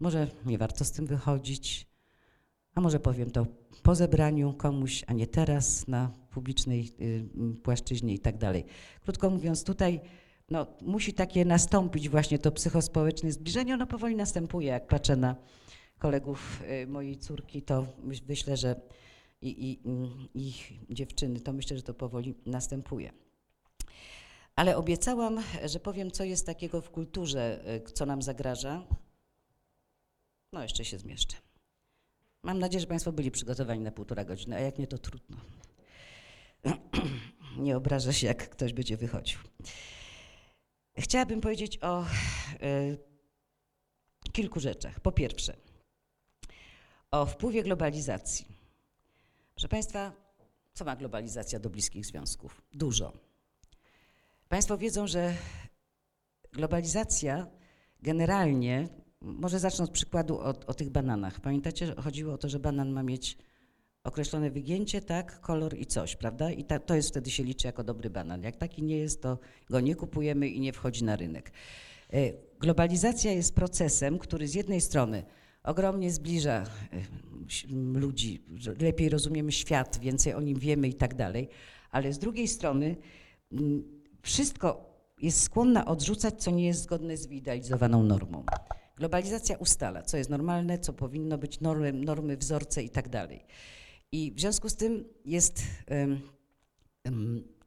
Może nie warto z tym wychodzić, a może powiem to po zebraniu komuś, a nie teraz na publicznej y, płaszczyźnie i tak dalej. Krótko mówiąc, tutaj no, musi takie nastąpić właśnie to psychospołeczne zbliżenie. Ono powoli następuje. Jak patrzę na kolegów y, mojej córki, to myśl- myślę, że i, i, i ich dziewczyny, to myślę, że to powoli następuje. Ale obiecałam, że powiem, co jest takiego w kulturze, y, co nam zagraża. No, jeszcze się zmieszczę. Mam nadzieję, że Państwo byli przygotowani na półtora godziny, a jak nie, to trudno. Nie obrażę się, jak ktoś będzie wychodził. Chciałabym powiedzieć o y, kilku rzeczach. Po pierwsze, o wpływie globalizacji. Proszę Państwa, co ma globalizacja do bliskich związków? Dużo. Państwo wiedzą, że globalizacja generalnie, może zacznę od przykładu o, o tych bananach. Pamiętacie, chodziło o to, że banan ma mieć określone wygięcie, tak, kolor i coś, prawda? I ta, to jest wtedy się liczy jako dobry banan. Jak taki nie jest, to go nie kupujemy i nie wchodzi na rynek. E, Globalizacja jest procesem, który z jednej strony ogromnie zbliża e, ludzi, lepiej rozumiemy świat, więcej o nim wiemy i tak dalej, ale z drugiej strony wszystko jest skłonna odrzucać, co nie jest zgodne z wyidealizowaną normą. Globalizacja ustala, co jest normalne, co powinno być normy, normy wzorce i tak dalej. I w związku z tym jest,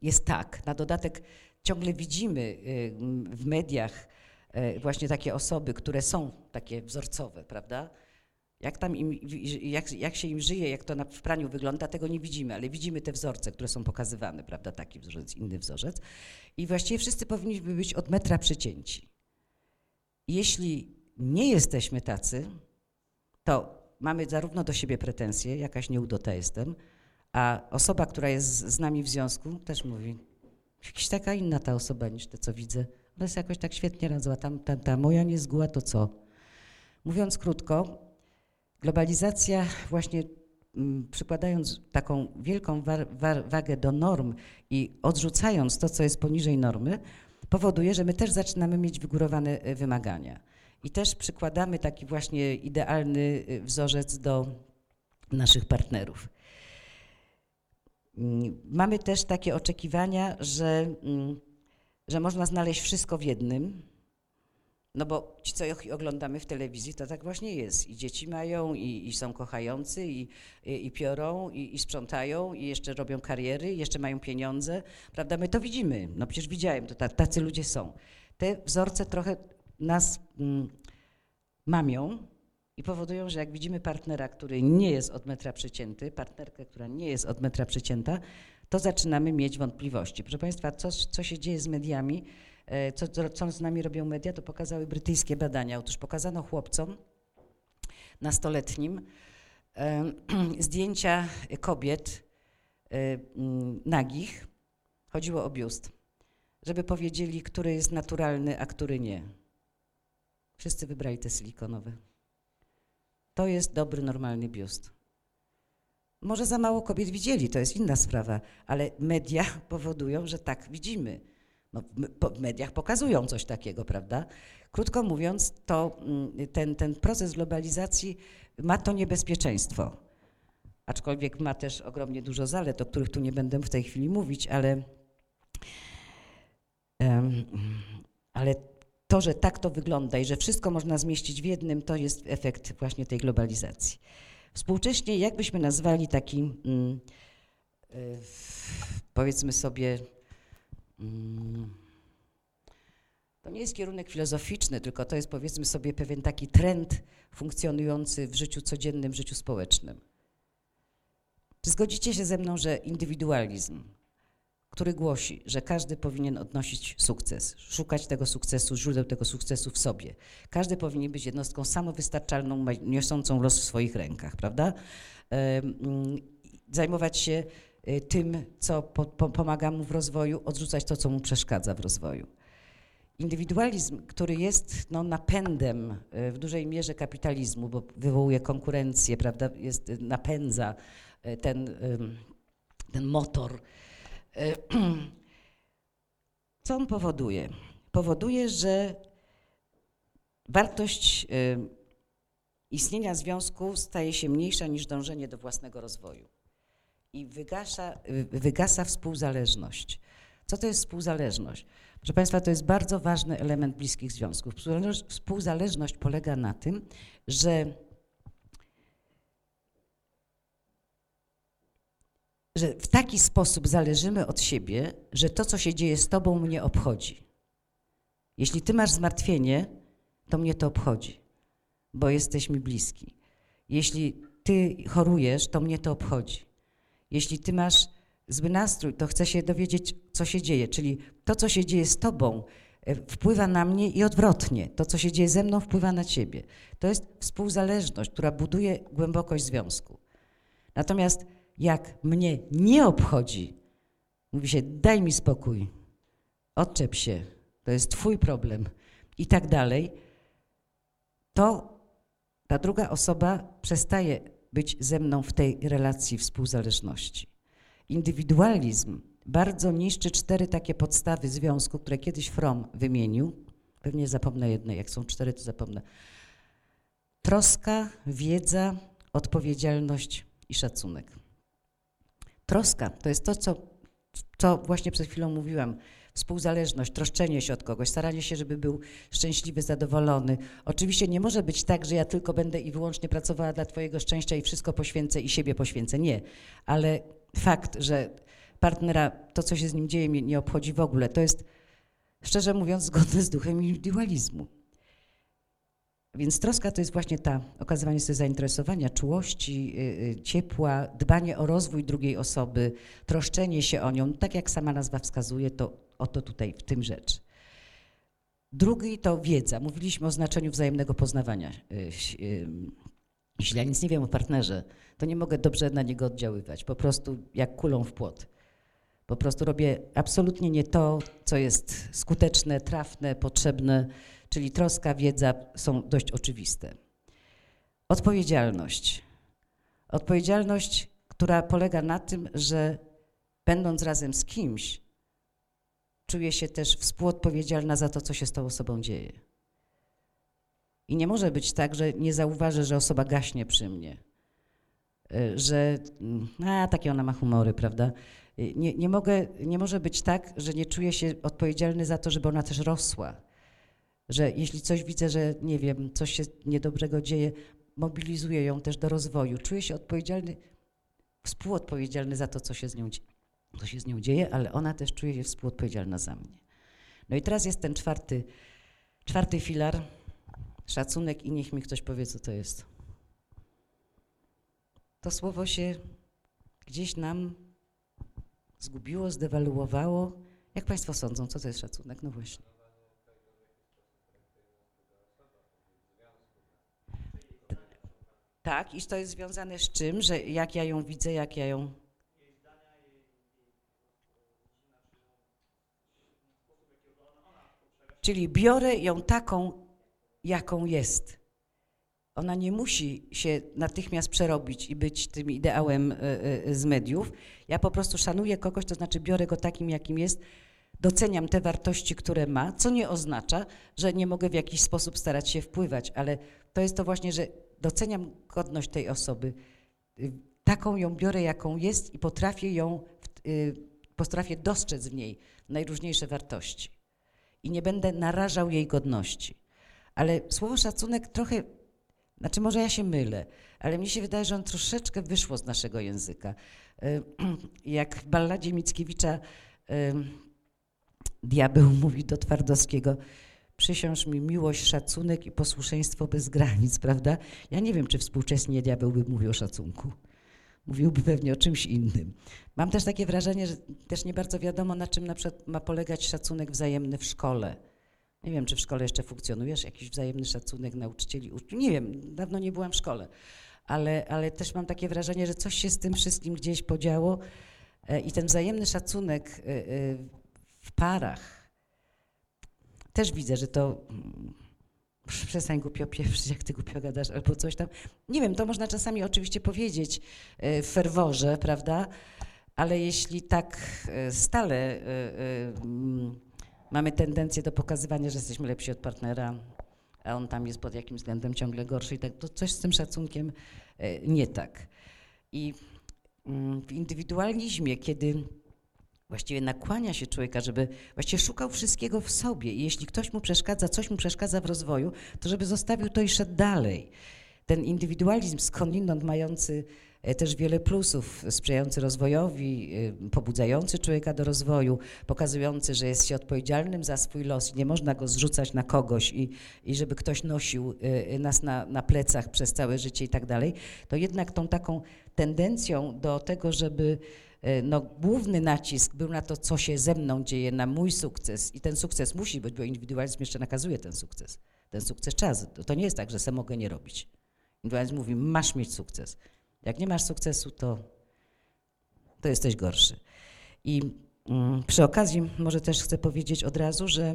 jest tak, na dodatek ciągle widzimy w mediach e, właśnie takie osoby, które są takie wzorcowe, prawda? Jak, tam im, jak, jak się im żyje, jak to na, w praniu wygląda, tego nie widzimy, ale widzimy te wzorce, które są pokazywane, prawda? Taki wzorzec, inny wzorzec. I właściwie wszyscy powinniśmy być od metra przycięci. Jeśli nie jesteśmy tacy, to mamy zarówno do siebie pretensje, jakaś nieudota jestem, a osoba, która jest z nami w związku, też mówi, jakaś taka inna ta osoba niż te, co widzę. Ona jest jakoś tak świetnie radzła, tam, ta, ta moja nie zguła, to co? Mówiąc krótko, globalizacja właśnie mm, przykładając taką wielką wagę do norm i odrzucając to, co jest poniżej normy, powoduje, że my też zaczynamy mieć wygórowane e, wymagania. I też przykładamy taki właśnie idealny y, wzorzec do naszych partnerów. Mm, Mamy też takie oczekiwania, że, mm, że można znaleźć wszystko w jednym, no bo ci, co ich oglądamy w telewizji, to tak właśnie jest. I dzieci mają, i, i są kochający, i, i, i piorą, i, i sprzątają, i jeszcze robią kariery, i jeszcze mają pieniądze. Prawda? My to widzimy. No przecież widziałem, to ta- tacy ludzie są. Te wzorce trochę nas mm, mamią i powodują, że jak widzimy partnera, który nie jest od metra przecięty, partnerkę, która nie jest od metra przecięta, to zaczynamy mieć wątpliwości. Proszę Państwa, co, co się dzieje z mediami, e, co, co, co z nami robią media, to pokazały brytyjskie badania. Otóż pokazano chłopcom nastoletnim e, zdjęcia kobiet e, mm, nagich, chodziło o biust, żeby powiedzieli, który jest naturalny, a który nie. Wszyscy wybrali te silikonowe. To jest dobry, normalny biust. Może za mało kobiet widzieli, to jest inna sprawa, ale media powodują, że tak widzimy. No, w mediach pokazują coś takiego, prawda? Krótko mówiąc, to mm, ten, ten proces globalizacji ma to niebezpieczeństwo. Aczkolwiek ma też ogromnie dużo zalet, o których tu nie będę w tej chwili mówić, ale, ale to, że tak to wygląda i że wszystko można zmieścić w jednym, to jest efekt właśnie tej globalizacji. Współcześnie, jakbyśmy nazwali taki, mm, y, powiedzmy sobie, mm, to nie jest kierunek filozoficzny, tylko to jest powiedzmy sobie pewien taki trend funkcjonujący w życiu codziennym, w życiu społecznym. Czy zgodzicie się ze mną, że indywidualizm, który głosi, że każdy powinien odnosić sukces, szukać tego sukcesu, źródeł tego sukcesu w sobie. Każdy powinien być jednostką samowystarczalną, niosącą los w swoich rękach, prawda? Zajmować się y, tym, co po, po, pomaga mu w rozwoju, odrzucać to, co mu przeszkadza w rozwoju. Indywidualizm, który jest no, napędem y, w dużej mierze kapitalizmu, bo wywołuje konkurencję, prawda, jest, napędza y, ten, ten motor. Y, Co on powoduje? Powoduje, że wartość y, istnienia związku staje się mniejsza niż dążenie do własnego rozwoju. I wygasza, wygasa współzależność. Co to jest współzależność? Proszę Państwa, to jest bardzo ważny element bliskich związków. Współzależ- Współzależność polega na tym, że, że w taki sposób zależymy od siebie, że to, co się dzieje z Tobą, mnie obchodzi. Jeśli Ty masz zmartwienie, to mnie to obchodzi, bo jesteś mi bliski. Jeśli Ty chorujesz, to mnie to obchodzi. Jeśli Ty masz zły nastrój, to chcę się dowiedzieć, co się dzieje. Czyli to, co się dzieje z Tobą, e, wpływa na mnie i odwrotnie. To, co się dzieje ze mną, wpływa na Ciebie. To jest współzależność, która buduje głębokość związku. Natomiast jak mnie nie obchodzi, mówi się, daj mi spokój, odczep się, to jest Twój problem i tak dalej, to ta druga osoba przestaje być ze mną w tej relacji współzależności. Indywidualizm bardzo niszczy cztery takie podstawy związku, które kiedyś Fromm wymienił. Pewnie zapomnę jednej, jak są cztery, to zapomnę. Troska, wiedza, odpowiedzialność i szacunek. Troska to jest to, co, co właśnie przed chwilą mówiłam. Współzależność, troszczenie się od kogoś, staranie się, żeby był szczęśliwy, zadowolony. Oczywiście nie może być tak, że ja tylko będę i wyłącznie pracowała dla Twojego szczęścia i wszystko poświęcę i siebie poświęcę. Nie. Ale fakt, że partnera, to co się z nim dzieje, mnie nie obchodzi w ogóle, to jest, szczerze mówiąc, zgodne z duchem indywidualizmu. Więc troska to jest właśnie ta, okazywanie sobie zainteresowania, czułości, y, y, ciepła, dbanie o rozwój drugiej osoby, troszczenie się o nią. Tak jak sama nazwa wskazuje, to oto tutaj w tym rzecz. Drugi to wiedza. Mówiliśmy o znaczeniu wzajemnego poznawania. Ś- y, Jeśli ja nic nie wiem o partnerze, to nie mogę dobrze na niego oddziaływać. Po prostu jak kulą w płot. Po prostu robię absolutnie nie to, co jest skuteczne, trafne, potrzebne, czyli troska, wiedza są dość oczywiste. Odpowiedzialność. Odpowiedzialność, która polega na tym, że będąc razem z kimś, czuję się też współodpowiedzialna za to, co się z tą osobą dzieje. I nie może być tak, że nie zauważę, że osoba gaśnie przy mnie. Y, Że, mm, a, takie ona ma humory, prawda? Y, Nie, nie, mogę, nie może być tak, że nie czuję się odpowiedzialny za to, żeby ona też rosła. Że jeśli coś widzę, że nie wiem, coś się niedobrego dzieje, mobilizuję ją też do rozwoju. Czuję się odpowiedzialny, współodpowiedzialny za to, co się z nią, co się z nią dzieje, ale ona też czuje się współodpowiedzialna za mnie. No i teraz jest ten czwarty, czwarty filar, szacunek i niech mi ktoś powie, co to jest. To słowo się gdzieś nam zgubiło, zdewaluowało. Jak Państwo sądzą, co to jest szacunek? No właśnie. Tak, i to jest związane z czym, że jak ja ją widzę, jak ja ją. Czyli biorę ją taką, jaką jest. Ona nie musi się natychmiast przerobić i być tym ideałem y, y, z mediów. Ja po prostu szanuję kogoś, to znaczy biorę go takim, jakim jest, doceniam te wartości, które ma, co nie oznacza, że nie mogę w jakiś sposób starać się wpływać, ale to jest to właśnie, że doceniam godność tej osoby. Taką ją biorę, jaką jest i potrafię ją, y, potrafię dostrzec w niej najróżniejsze wartości. I nie będę narażał jej godności. Ale słowo szacunek trochę, znaczy może ja się mylę, ale mi się wydaje, że on troszeczkę wyszło z naszego języka. Y, Jak w balladzie Mickiewicza y, diabeł mówi do Twardowskiego, przysiąż mi miłość, szacunek i posłuszeństwo bez granic, prawda? Ja nie wiem, czy współczesnie diabeł by mówił o szacunku. mówiłby pewnie o czymś innym. Mam też takie wrażenie, że też nie bardzo wiadomo, na czym na przykład ma polegać szacunek wzajemny w szkole. Nie wiem, czy w szkole jeszcze funkcjonujesz, jakiś wzajemny szacunek nauczycieli, uczniów. Nie wiem, dawno nie byłam w szkole, ale, ale też mam takie wrażenie, że coś się z tym wszystkim gdzieś podziało e, i ten wzajemny szacunek e, e, w parach, też widzę, że to mm, przestań głupio pieprzyć, jak ty głupio gadasz, albo coś tam. Nie wiem, to można czasami oczywiście powiedzieć e, w ferworze, prawda? Ale jeśli tak e, stale e, mm, mamy tendencję do pokazywania, że jesteśmy lepsi od partnera, a on tam jest pod jakimś względem ciągle gorszy tak, to coś z tym szacunkiem nie tak. I mm, w indywidualizmie, kiedy właściwie nakłania się człowieka, żeby właściwie szukał wszystkiego w sobie i jeśli ktoś mu przeszkadza, coś mu przeszkadza w rozwoju, to żeby zostawił to i szedł dalej. Ten indywidualizm skądinąd mający e, też wiele plusów, sprzyjający rozwojowi, e, pobudzający człowieka do rozwoju, pokazujący, że jest się odpowiedzialnym za swój los nie można go zrzucać na kogoś i, i żeby ktoś nosił e, nas na, na plecach przez całe życie i tak dalej, to jednak tą taką tendencją do tego, żeby no, główny nacisk był na to, co się ze mną dzieje, na mój sukces i ten sukces musi być, bo indywidualizm jeszcze nakazuje ten sukces. Ten sukces czas. To, nie jest tak, że se mogę nie robić. Indywidualizm mówi, masz mieć sukces. Jak nie masz sukcesu, to, to jesteś gorszy. I mm, przy okazji może też chcę powiedzieć od razu, że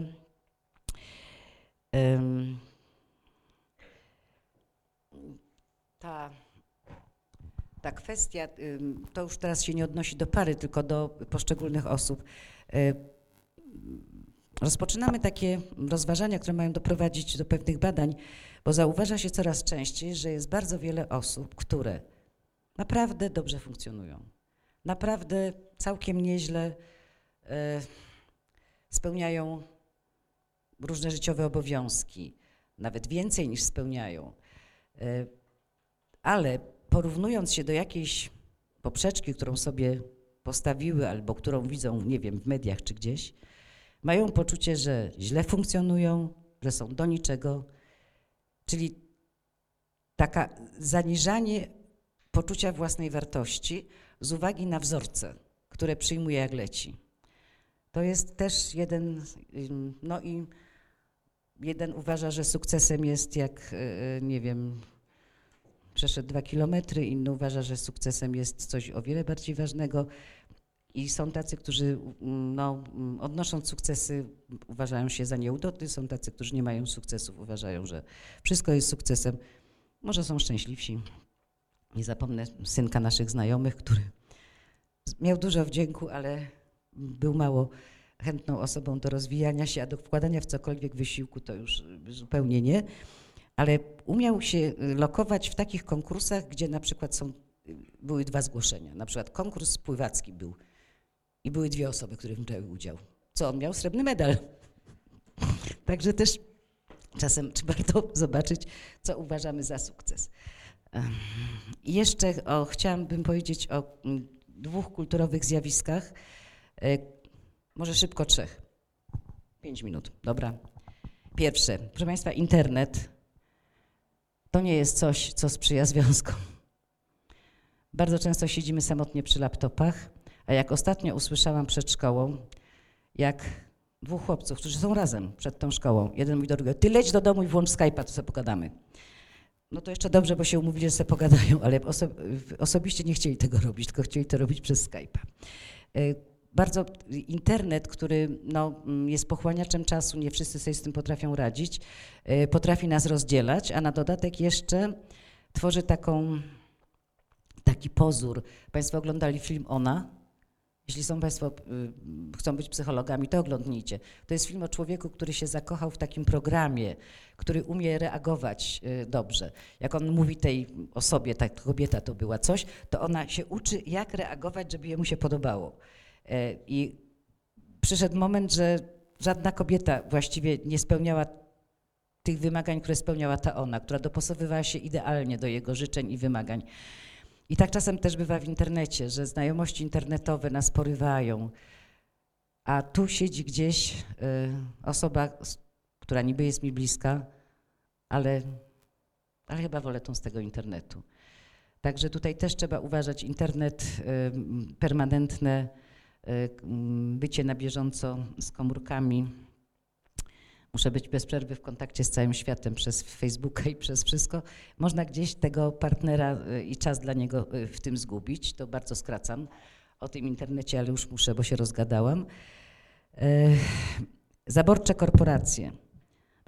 ta ta kwestia, to już teraz się nie odnosi do pary, tylko do poszczególnych osób. Rozpoczynamy takie rozważania, które mają doprowadzić do pewnych badań, bo zauważa się coraz częściej, że jest bardzo wiele osób, które naprawdę dobrze funkcjonują, naprawdę całkiem nieźle y, spełniają różne życiowe obowiązki, nawet więcej niż spełniają. Y, Ale porównując się do jakiejś poprzeczki, którą sobie postawiły albo którą widzą, nie wiem, w mediach czy gdzieś, mają poczucie, że źle funkcjonują, że są do niczego, czyli taka zaniżanie poczucia własnej wartości z uwagi na wzorce, które przyjmuje jak leci. To jest też jeden, no i jeden uważa, że sukcesem jest jak, y, y, nie wiem, przeszedł dwa kilometry, inny uważa, że sukcesem jest coś o wiele bardziej ważnego. I są tacy, którzy no, odnosząc sukcesy uważają się za nieudoty, są tacy, którzy nie mają sukcesów, uważają, że wszystko jest sukcesem. Może są szczęśliwsi. Nie zapomnę synka naszych znajomych, który miał dużo wdzięku, ale był mało chętną osobą do rozwijania się, a do wkładania w cokolwiek wysiłku to już zupełnie nie ale umiał się y, lokować w takich konkursach, gdzie na przykład są, y, były dwa zgłoszenia. Na przykład konkurs pływacki był i były dwie osoby, które brały udział. Co on miał? Srebrny medal. Także też czasem trzeba to zobaczyć, co uważamy za sukces. I jeszcze o, chciałabym powiedzieć o mm, dwóch kulturowych zjawiskach. E, Może szybko trzech. Pięć minut, dobra. Pierwsze, proszę Państwa, internet to nie jest coś, co sprzyja związkom. Bardzo często siedzimy samotnie przy laptopach, a jak ostatnio usłyszałam przed szkołą, jak dwóch chłopców, którzy są razem przed tą szkołą, jeden mówi do drugiego, ty leć do domu i włącz Skype'a, to sobie pogadamy. No to jeszcze dobrze, bo się umówili, że sobie pogadają, ale oso osobiście nie chcieli tego robić, tylko chcieli to robić przez Skype'a. Bardzo internet, który no, mm, jest pochłaniaczem czasu, nie wszyscy sobie z tym potrafią radzić, y, potrafi nas rozdzielać, a na dodatek jeszcze tworzy taką, taki pozór. Państwo oglądali film Ona? Jeśli są Państwo, y, chcą być psychologami, to oglądnijcie. To jest film o człowieku, który się zakochał w takim programie, który umie reagować y, dobrze. Jak on mówi tej osobie, ta kobieta to była coś, to ona się uczy, jak reagować, żeby jemu się podobało. E, I przyszedł moment, że żadna kobieta właściwie nie spełniała tych wymagań, które spełniała ta ona, która dopasowywała się idealnie do jego życzeń i wymagań. I tak czasem też bywa w internecie, że znajomości internetowe nas porywają, a tu siedzi gdzieś y, osoba, która niby jest mi bliska, ale, ale chyba wolę tą z tego internetu. Także tutaj też trzeba uważać internet, y, permanentne bycie na bieżąco z komórkami. Muszę być bez przerwy w kontakcie z całym światem przez Facebooka i przez wszystko. Można gdzieś tego partnera y, i czas dla niego y, w tym zgubić. To bardzo skracam o tym internecie, ale już muszę, bo się rozgadałam. Zaborcze korporacje.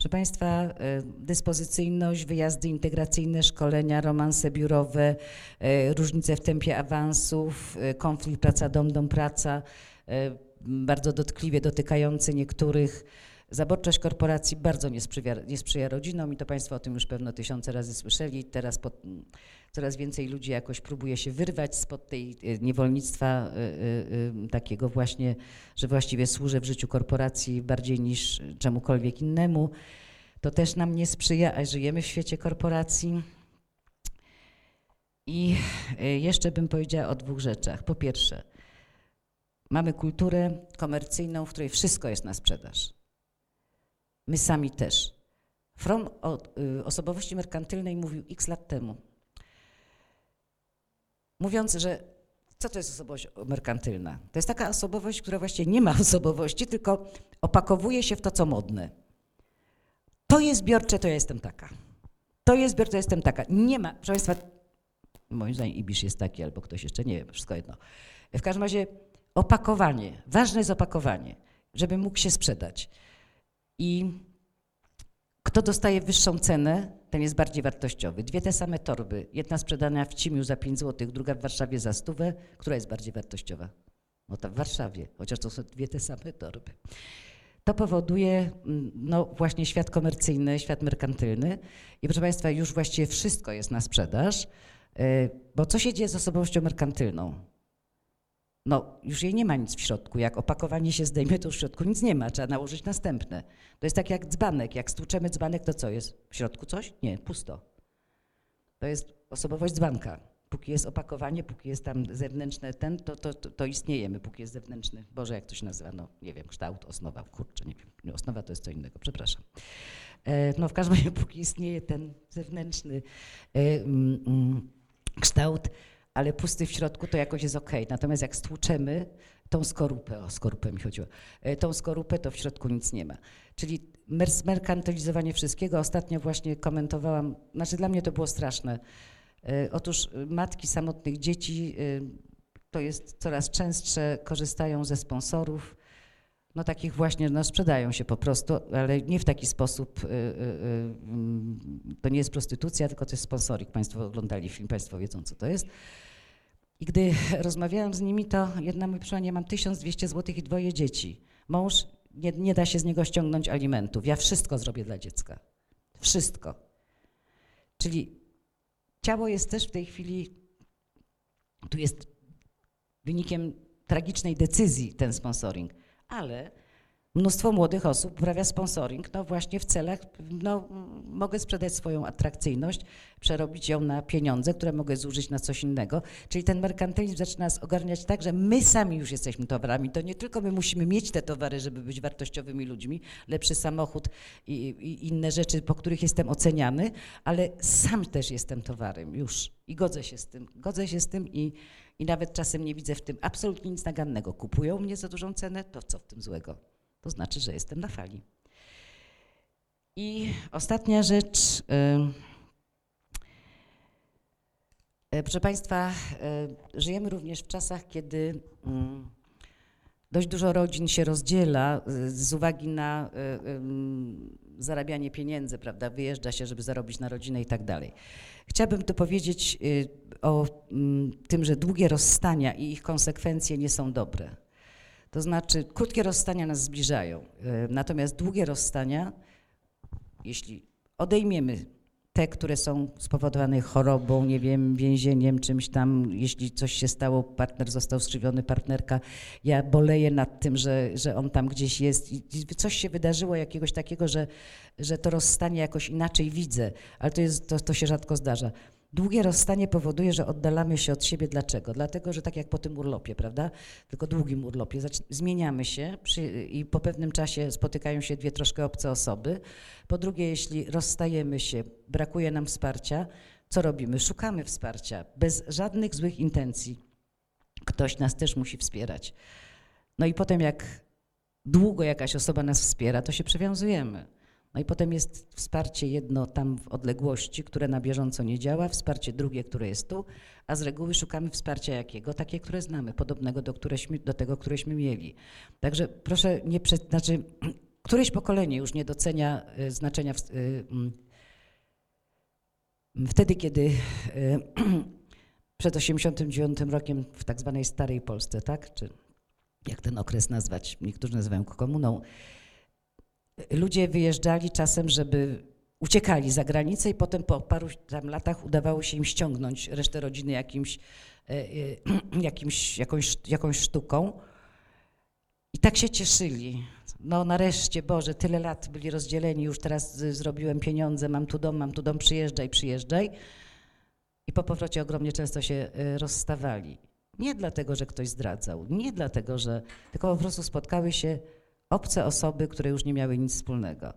Proszę Państwa, e, dyspozycyjność, wyjazdy integracyjne, szkolenia, romanse biurowe, e, różnice w tempie awansów, e, konflikt praca-dom, dom-praca, e, bardzo dotkliwie dotykający niektórych. Zaborczość korporacji bardzo nie sprzyja, nie sprzyja rodzinom i to Państwo o tym już pewno tysiące razy słyszeli. Teraz pod, coraz więcej ludzi jakoś próbuje się wyrwać spod tej e, niewolnictwa e, e, e, takiego właśnie, że właściwie służę w życiu korporacji bardziej niż czemukolwiek innemu. To też nam nie sprzyja, a żyjemy w świecie korporacji. I e, jeszcze bym powiedziała o dwóch rzeczach. Po pierwsze, mamy kulturę komercyjną, w której wszystko jest na sprzedaż. My sami też. From o y, osobowości merkantylnej mówił x lat temu, mówiąc, że co to jest osobowość merkantylna? To jest taka osobowość, która właściwie nie ma osobowości, tylko opakowuje się w to, co modne. To jest zbiorcze, to ja jestem taka. To jest zbiorcze, to jestem taka. Nie ma, proszę Państwa, moim zdaniem Ibisz jest taki, albo ktoś jeszcze, nie wiem, wszystko jedno. W każdym razie opakowanie, ważne jest opakowanie, żeby mógł się sprzedać. I kto dostaje wyższą cenę, ten jest bardziej wartościowy. Dwie te same torby, jedna sprzedana w Cimiu za 5 zł, druga w Warszawie za stówę, która jest bardziej wartościowa? No ta w Warszawie, chociaż to są dwie te same torby. To powoduje mm, no, właśnie świat komercyjny, świat merkantylny i proszę Państwa, już właściwie wszystko jest na sprzedaż, yy, bo co się dzieje z osobowością merkantylną? No, już jej nie ma nic w środku. Jak opakowanie się zdejmie, to w środku nic nie ma. Trzeba nałożyć następne. To jest tak jak dzbanek. Jak stłuczemy dzbanek, to co jest? W środku coś? Nie, pusto. To jest osobowość dzbanka. Póki jest opakowanie, póki jest tam zewnętrzne ten, to, to, to, to istniejemy. Póki jest zewnętrzny, Boże, jak to się nazywa? No, nie wiem, kształt, osnowa, kurczę, nie wiem. Nie, Osnowa to jest co innego, przepraszam. E, no, w każdym razie, póki istnieje ten zewnętrzny e, mm, mm, kształt, ale pusty w środku, to jakoś jest okej. Natomiast jak stłuczemy tą skorupę, o skorupę mi chodziło, e, tą skorupę, to w środku nic nie ma. Czyli mer- merkantylizowanie wszystkiego. Ostatnio właśnie komentowałam, znaczy dla mnie to było straszne. E, Otóż e, matki samotnych dzieci to jest coraz częstsze, korzystają ze sponsorów, no takich właśnie, no sprzedają się po prostu, ale nie w taki sposób, y, y, y, to nie jest prostytucja, tylko to jest sponsoring. Państwo oglądali film, Państwo wiedzą, co to jest. I gdy rozmawiałam z nimi, to powiedziała, ja mam 1200 zł i dwoje dzieci. Mąż, nie, nie da się z niego ściągnąć alimentów. Ja wszystko zrobię dla dziecka. Wszystko. Czyli ciało jest też w tej chwili, tu jest wynikiem tragicznej decyzji ten sponsoring, ale mnóstwo młodych osób uprawia sponsoring, no właśnie w celach, no mogę sprzedać swoją atrakcyjność, przerobić ją na pieniądze, które mogę zużyć na coś innego. Czyli ten merkantylizm zaczyna nas ogarniać tak, że my sami już jesteśmy towarami. To nie tylko my musimy mieć te towary, żeby być wartościowymi ludźmi, lepszy samochód i, i inne rzeczy, po których jestem oceniany, ale sam też jestem towarem już i godzę się z tym. Godzę się z tym i, i nawet czasem nie widzę w tym absolutnie nic nagannego. Kupują mnie za dużą cenę, to co w tym złego? To znaczy, że jestem na fali. I ostatnia rzecz. y, y, Proszę Państwa, y, żyjemy również w czasach, kiedy mm, dość dużo rodzin się rozdziela z uwagi na zarabianie pieniędzy, prawda? Wyjeżdża się, żeby zarobić na rodzinę i tak dalej. Chciałabym tu powiedzieć o mm, tym, że długie rozstania i ich konsekwencje nie są dobre. To znaczy, krótkie rozstania nas zbliżają, y, natomiast długie rozstania, jeśli odejmiemy te, które są spowodowane chorobą, nie wiem, więzieniem, czymś tam, jeśli coś się stało, partner został skrzywiony, partnerka, ja boleję nad tym, że, że on tam gdzieś jest i coś się wydarzyło jakiegoś takiego, że, że to rozstanie jakoś inaczej widzę, ale to, jest, to, to się rzadko zdarza. Długie rozstanie powoduje, że oddalamy się od siebie. Dlaczego? Dlatego, że tak jak po tym urlopie, prawda? Tylko długim urlopie, zmieniamy się przy, i po pewnym czasie spotykają się dwie troszkę obce osoby. Po drugie, jeśli rozstajemy się, brakuje nam wsparcia, co robimy? Szukamy wsparcia bez żadnych złych intencji. Ktoś nas też musi wspierać. No i potem, jak długo jakaś osoba nas wspiera, to się przywiązujemy. No i potem jest wsparcie jedno tam w odległości, które na bieżąco nie działa, wsparcie drugie, które jest tu, a z reguły szukamy wsparcia jakiego? Takie, które znamy, podobnego do, któreśmy, do tego, któreśmy mieli. Także proszę nie, prze, znaczy, któreś pokolenie już nie docenia y, znaczenia w, y, mm, wtedy, kiedy y, przed 89 rokiem w tak zwanej starej Polsce, tak? Czy jak ten okres nazwać? Niektórzy nazywają komuną. Ludzie wyjeżdżali czasem, żeby uciekali za granicę i potem po paru tam latach udawało się im ściągnąć resztę rodziny jakimś, e, e, jakimś, jakąś, jakąś sztuką. I tak się cieszyli. No nareszcie, Boże, tyle lat byli rozdzieleni, już teraz zrobiłem pieniądze, mam tu dom, mam tu dom, przyjeżdżaj, przyjeżdżaj. I po powrocie ogromnie często się y, rozstawali. Nie dlatego, że ktoś zdradzał, nie dlatego, że tylko po prostu spotkały się obce osoby, które już nie miały nic wspólnego.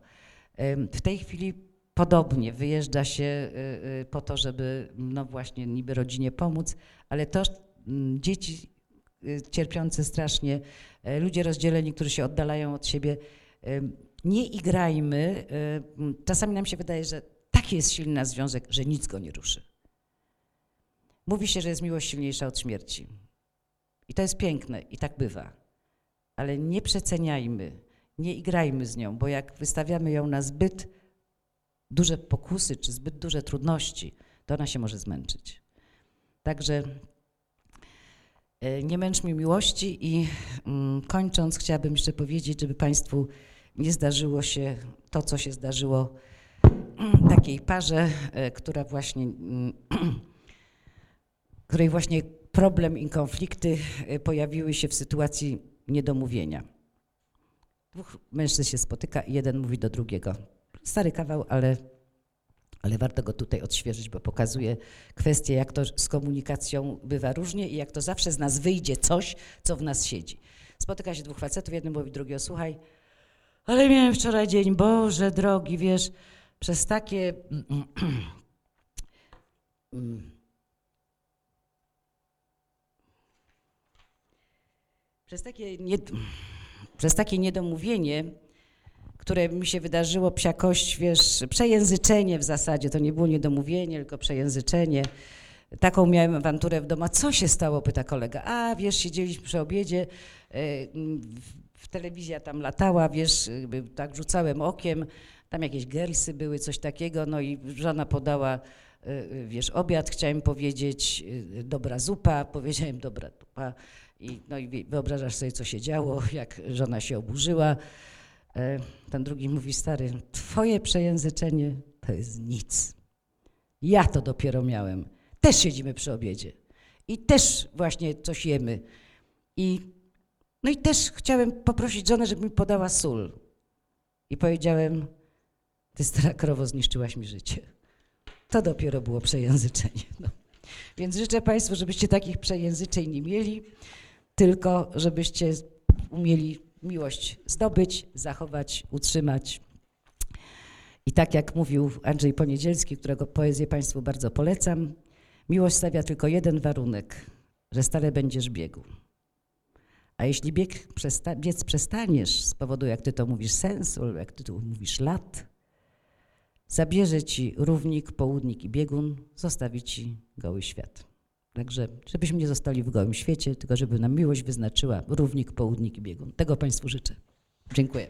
W tej chwili podobnie wyjeżdża się y, y, po to, żeby no właśnie niby rodzinie pomóc, ale to dzieci y, cierpiące strasznie, y, ludzie rozdzieleni, którzy się oddalają od siebie. Nie igrajmy. Czasami nam się wydaje, że taki jest silny związek, że nic go nie ruszy. Mówi się, że jest miłość silniejsza od śmierci. I to jest piękne i tak bywa. Ale nie przeceniajmy, nie igrajmy z nią, bo jak wystawiamy ją na zbyt duże pokusy czy zbyt duże trudności, to ona się może zmęczyć. Także e, nie męczmy miłości i mm, kończąc chciałabym jeszcze powiedzieć, żeby Państwu nie zdarzyło się to, co się zdarzyło mm, takiej parze, e, która właśnie, mm, której właśnie problem i konflikty e, pojawiły się w sytuacji niedomówienia. Dwóch mężczyzn się spotyka i jeden mówi do drugiego. Stary kawał, ale, ale warto go tutaj odświeżyć, bo pokazuje kwestię, jak to z komunikacją bywa różnie i jak to zawsze z nas wyjdzie coś, co w nas siedzi. Spotyka się dwóch facetów, jeden mówi drugiego, słuchaj, ale miałem wczoraj dzień, Boże drogi, wiesz, przez takie... Przez takie, nie, przez takie niedomówienie, które mi się wydarzyło, psiakość, wiesz, przejęzyczenie w zasadzie, to nie było niedomówienie, tylko przejęzyczenie. Taką miałem awanturę w domu. A co się stało, pyta kolega. A wiesz, siedzieliśmy przy obiedzie, y, w- telewizja tam latała, wiesz, tak rzucałem okiem, tam jakieś gersy były, coś takiego, no i żona podała, y, y, wiesz, obiad, chciałem powiedzieć, dobra zupa, powiedziałem dobra zupa. I, no i wyobrażasz sobie, co się działo, jak żona się oburzyła. E, Ten drugi mówi, stary, twoje przejęzyczenie to jest nic. Ja to dopiero miałem. Też siedzimy przy obiedzie. I też właśnie coś jemy. I, no i też chciałem poprosić żonę, żeby mi podała sól. I powiedziałem, ty stara krowo, zniszczyłaś mi życie. To dopiero było przejęzyczenie. No. Więc życzę Państwu, żebyście takich przejęzyczeń nie mieli, tylko żebyście umieli miłość zdobyć, zachować, utrzymać. I tak jak mówił Andrzej Poniedzielski, którego poezję Państwu bardzo polecam, miłość stawia tylko jeden warunek, że stale będziesz biegu. A jeśli bieg przesta- biec przestaniesz z powodu, jak ty to mówisz, sensu, jak ty to mówisz, lat, zabierze ci równik, południk i biegun, zostawi ci goły świat. Także, żebyśmy nie zostali w gołym świecie, tylko żeby nam miłość wyznaczyła równik, południk i biegun. Tego Państwu życzę. Dziękuję.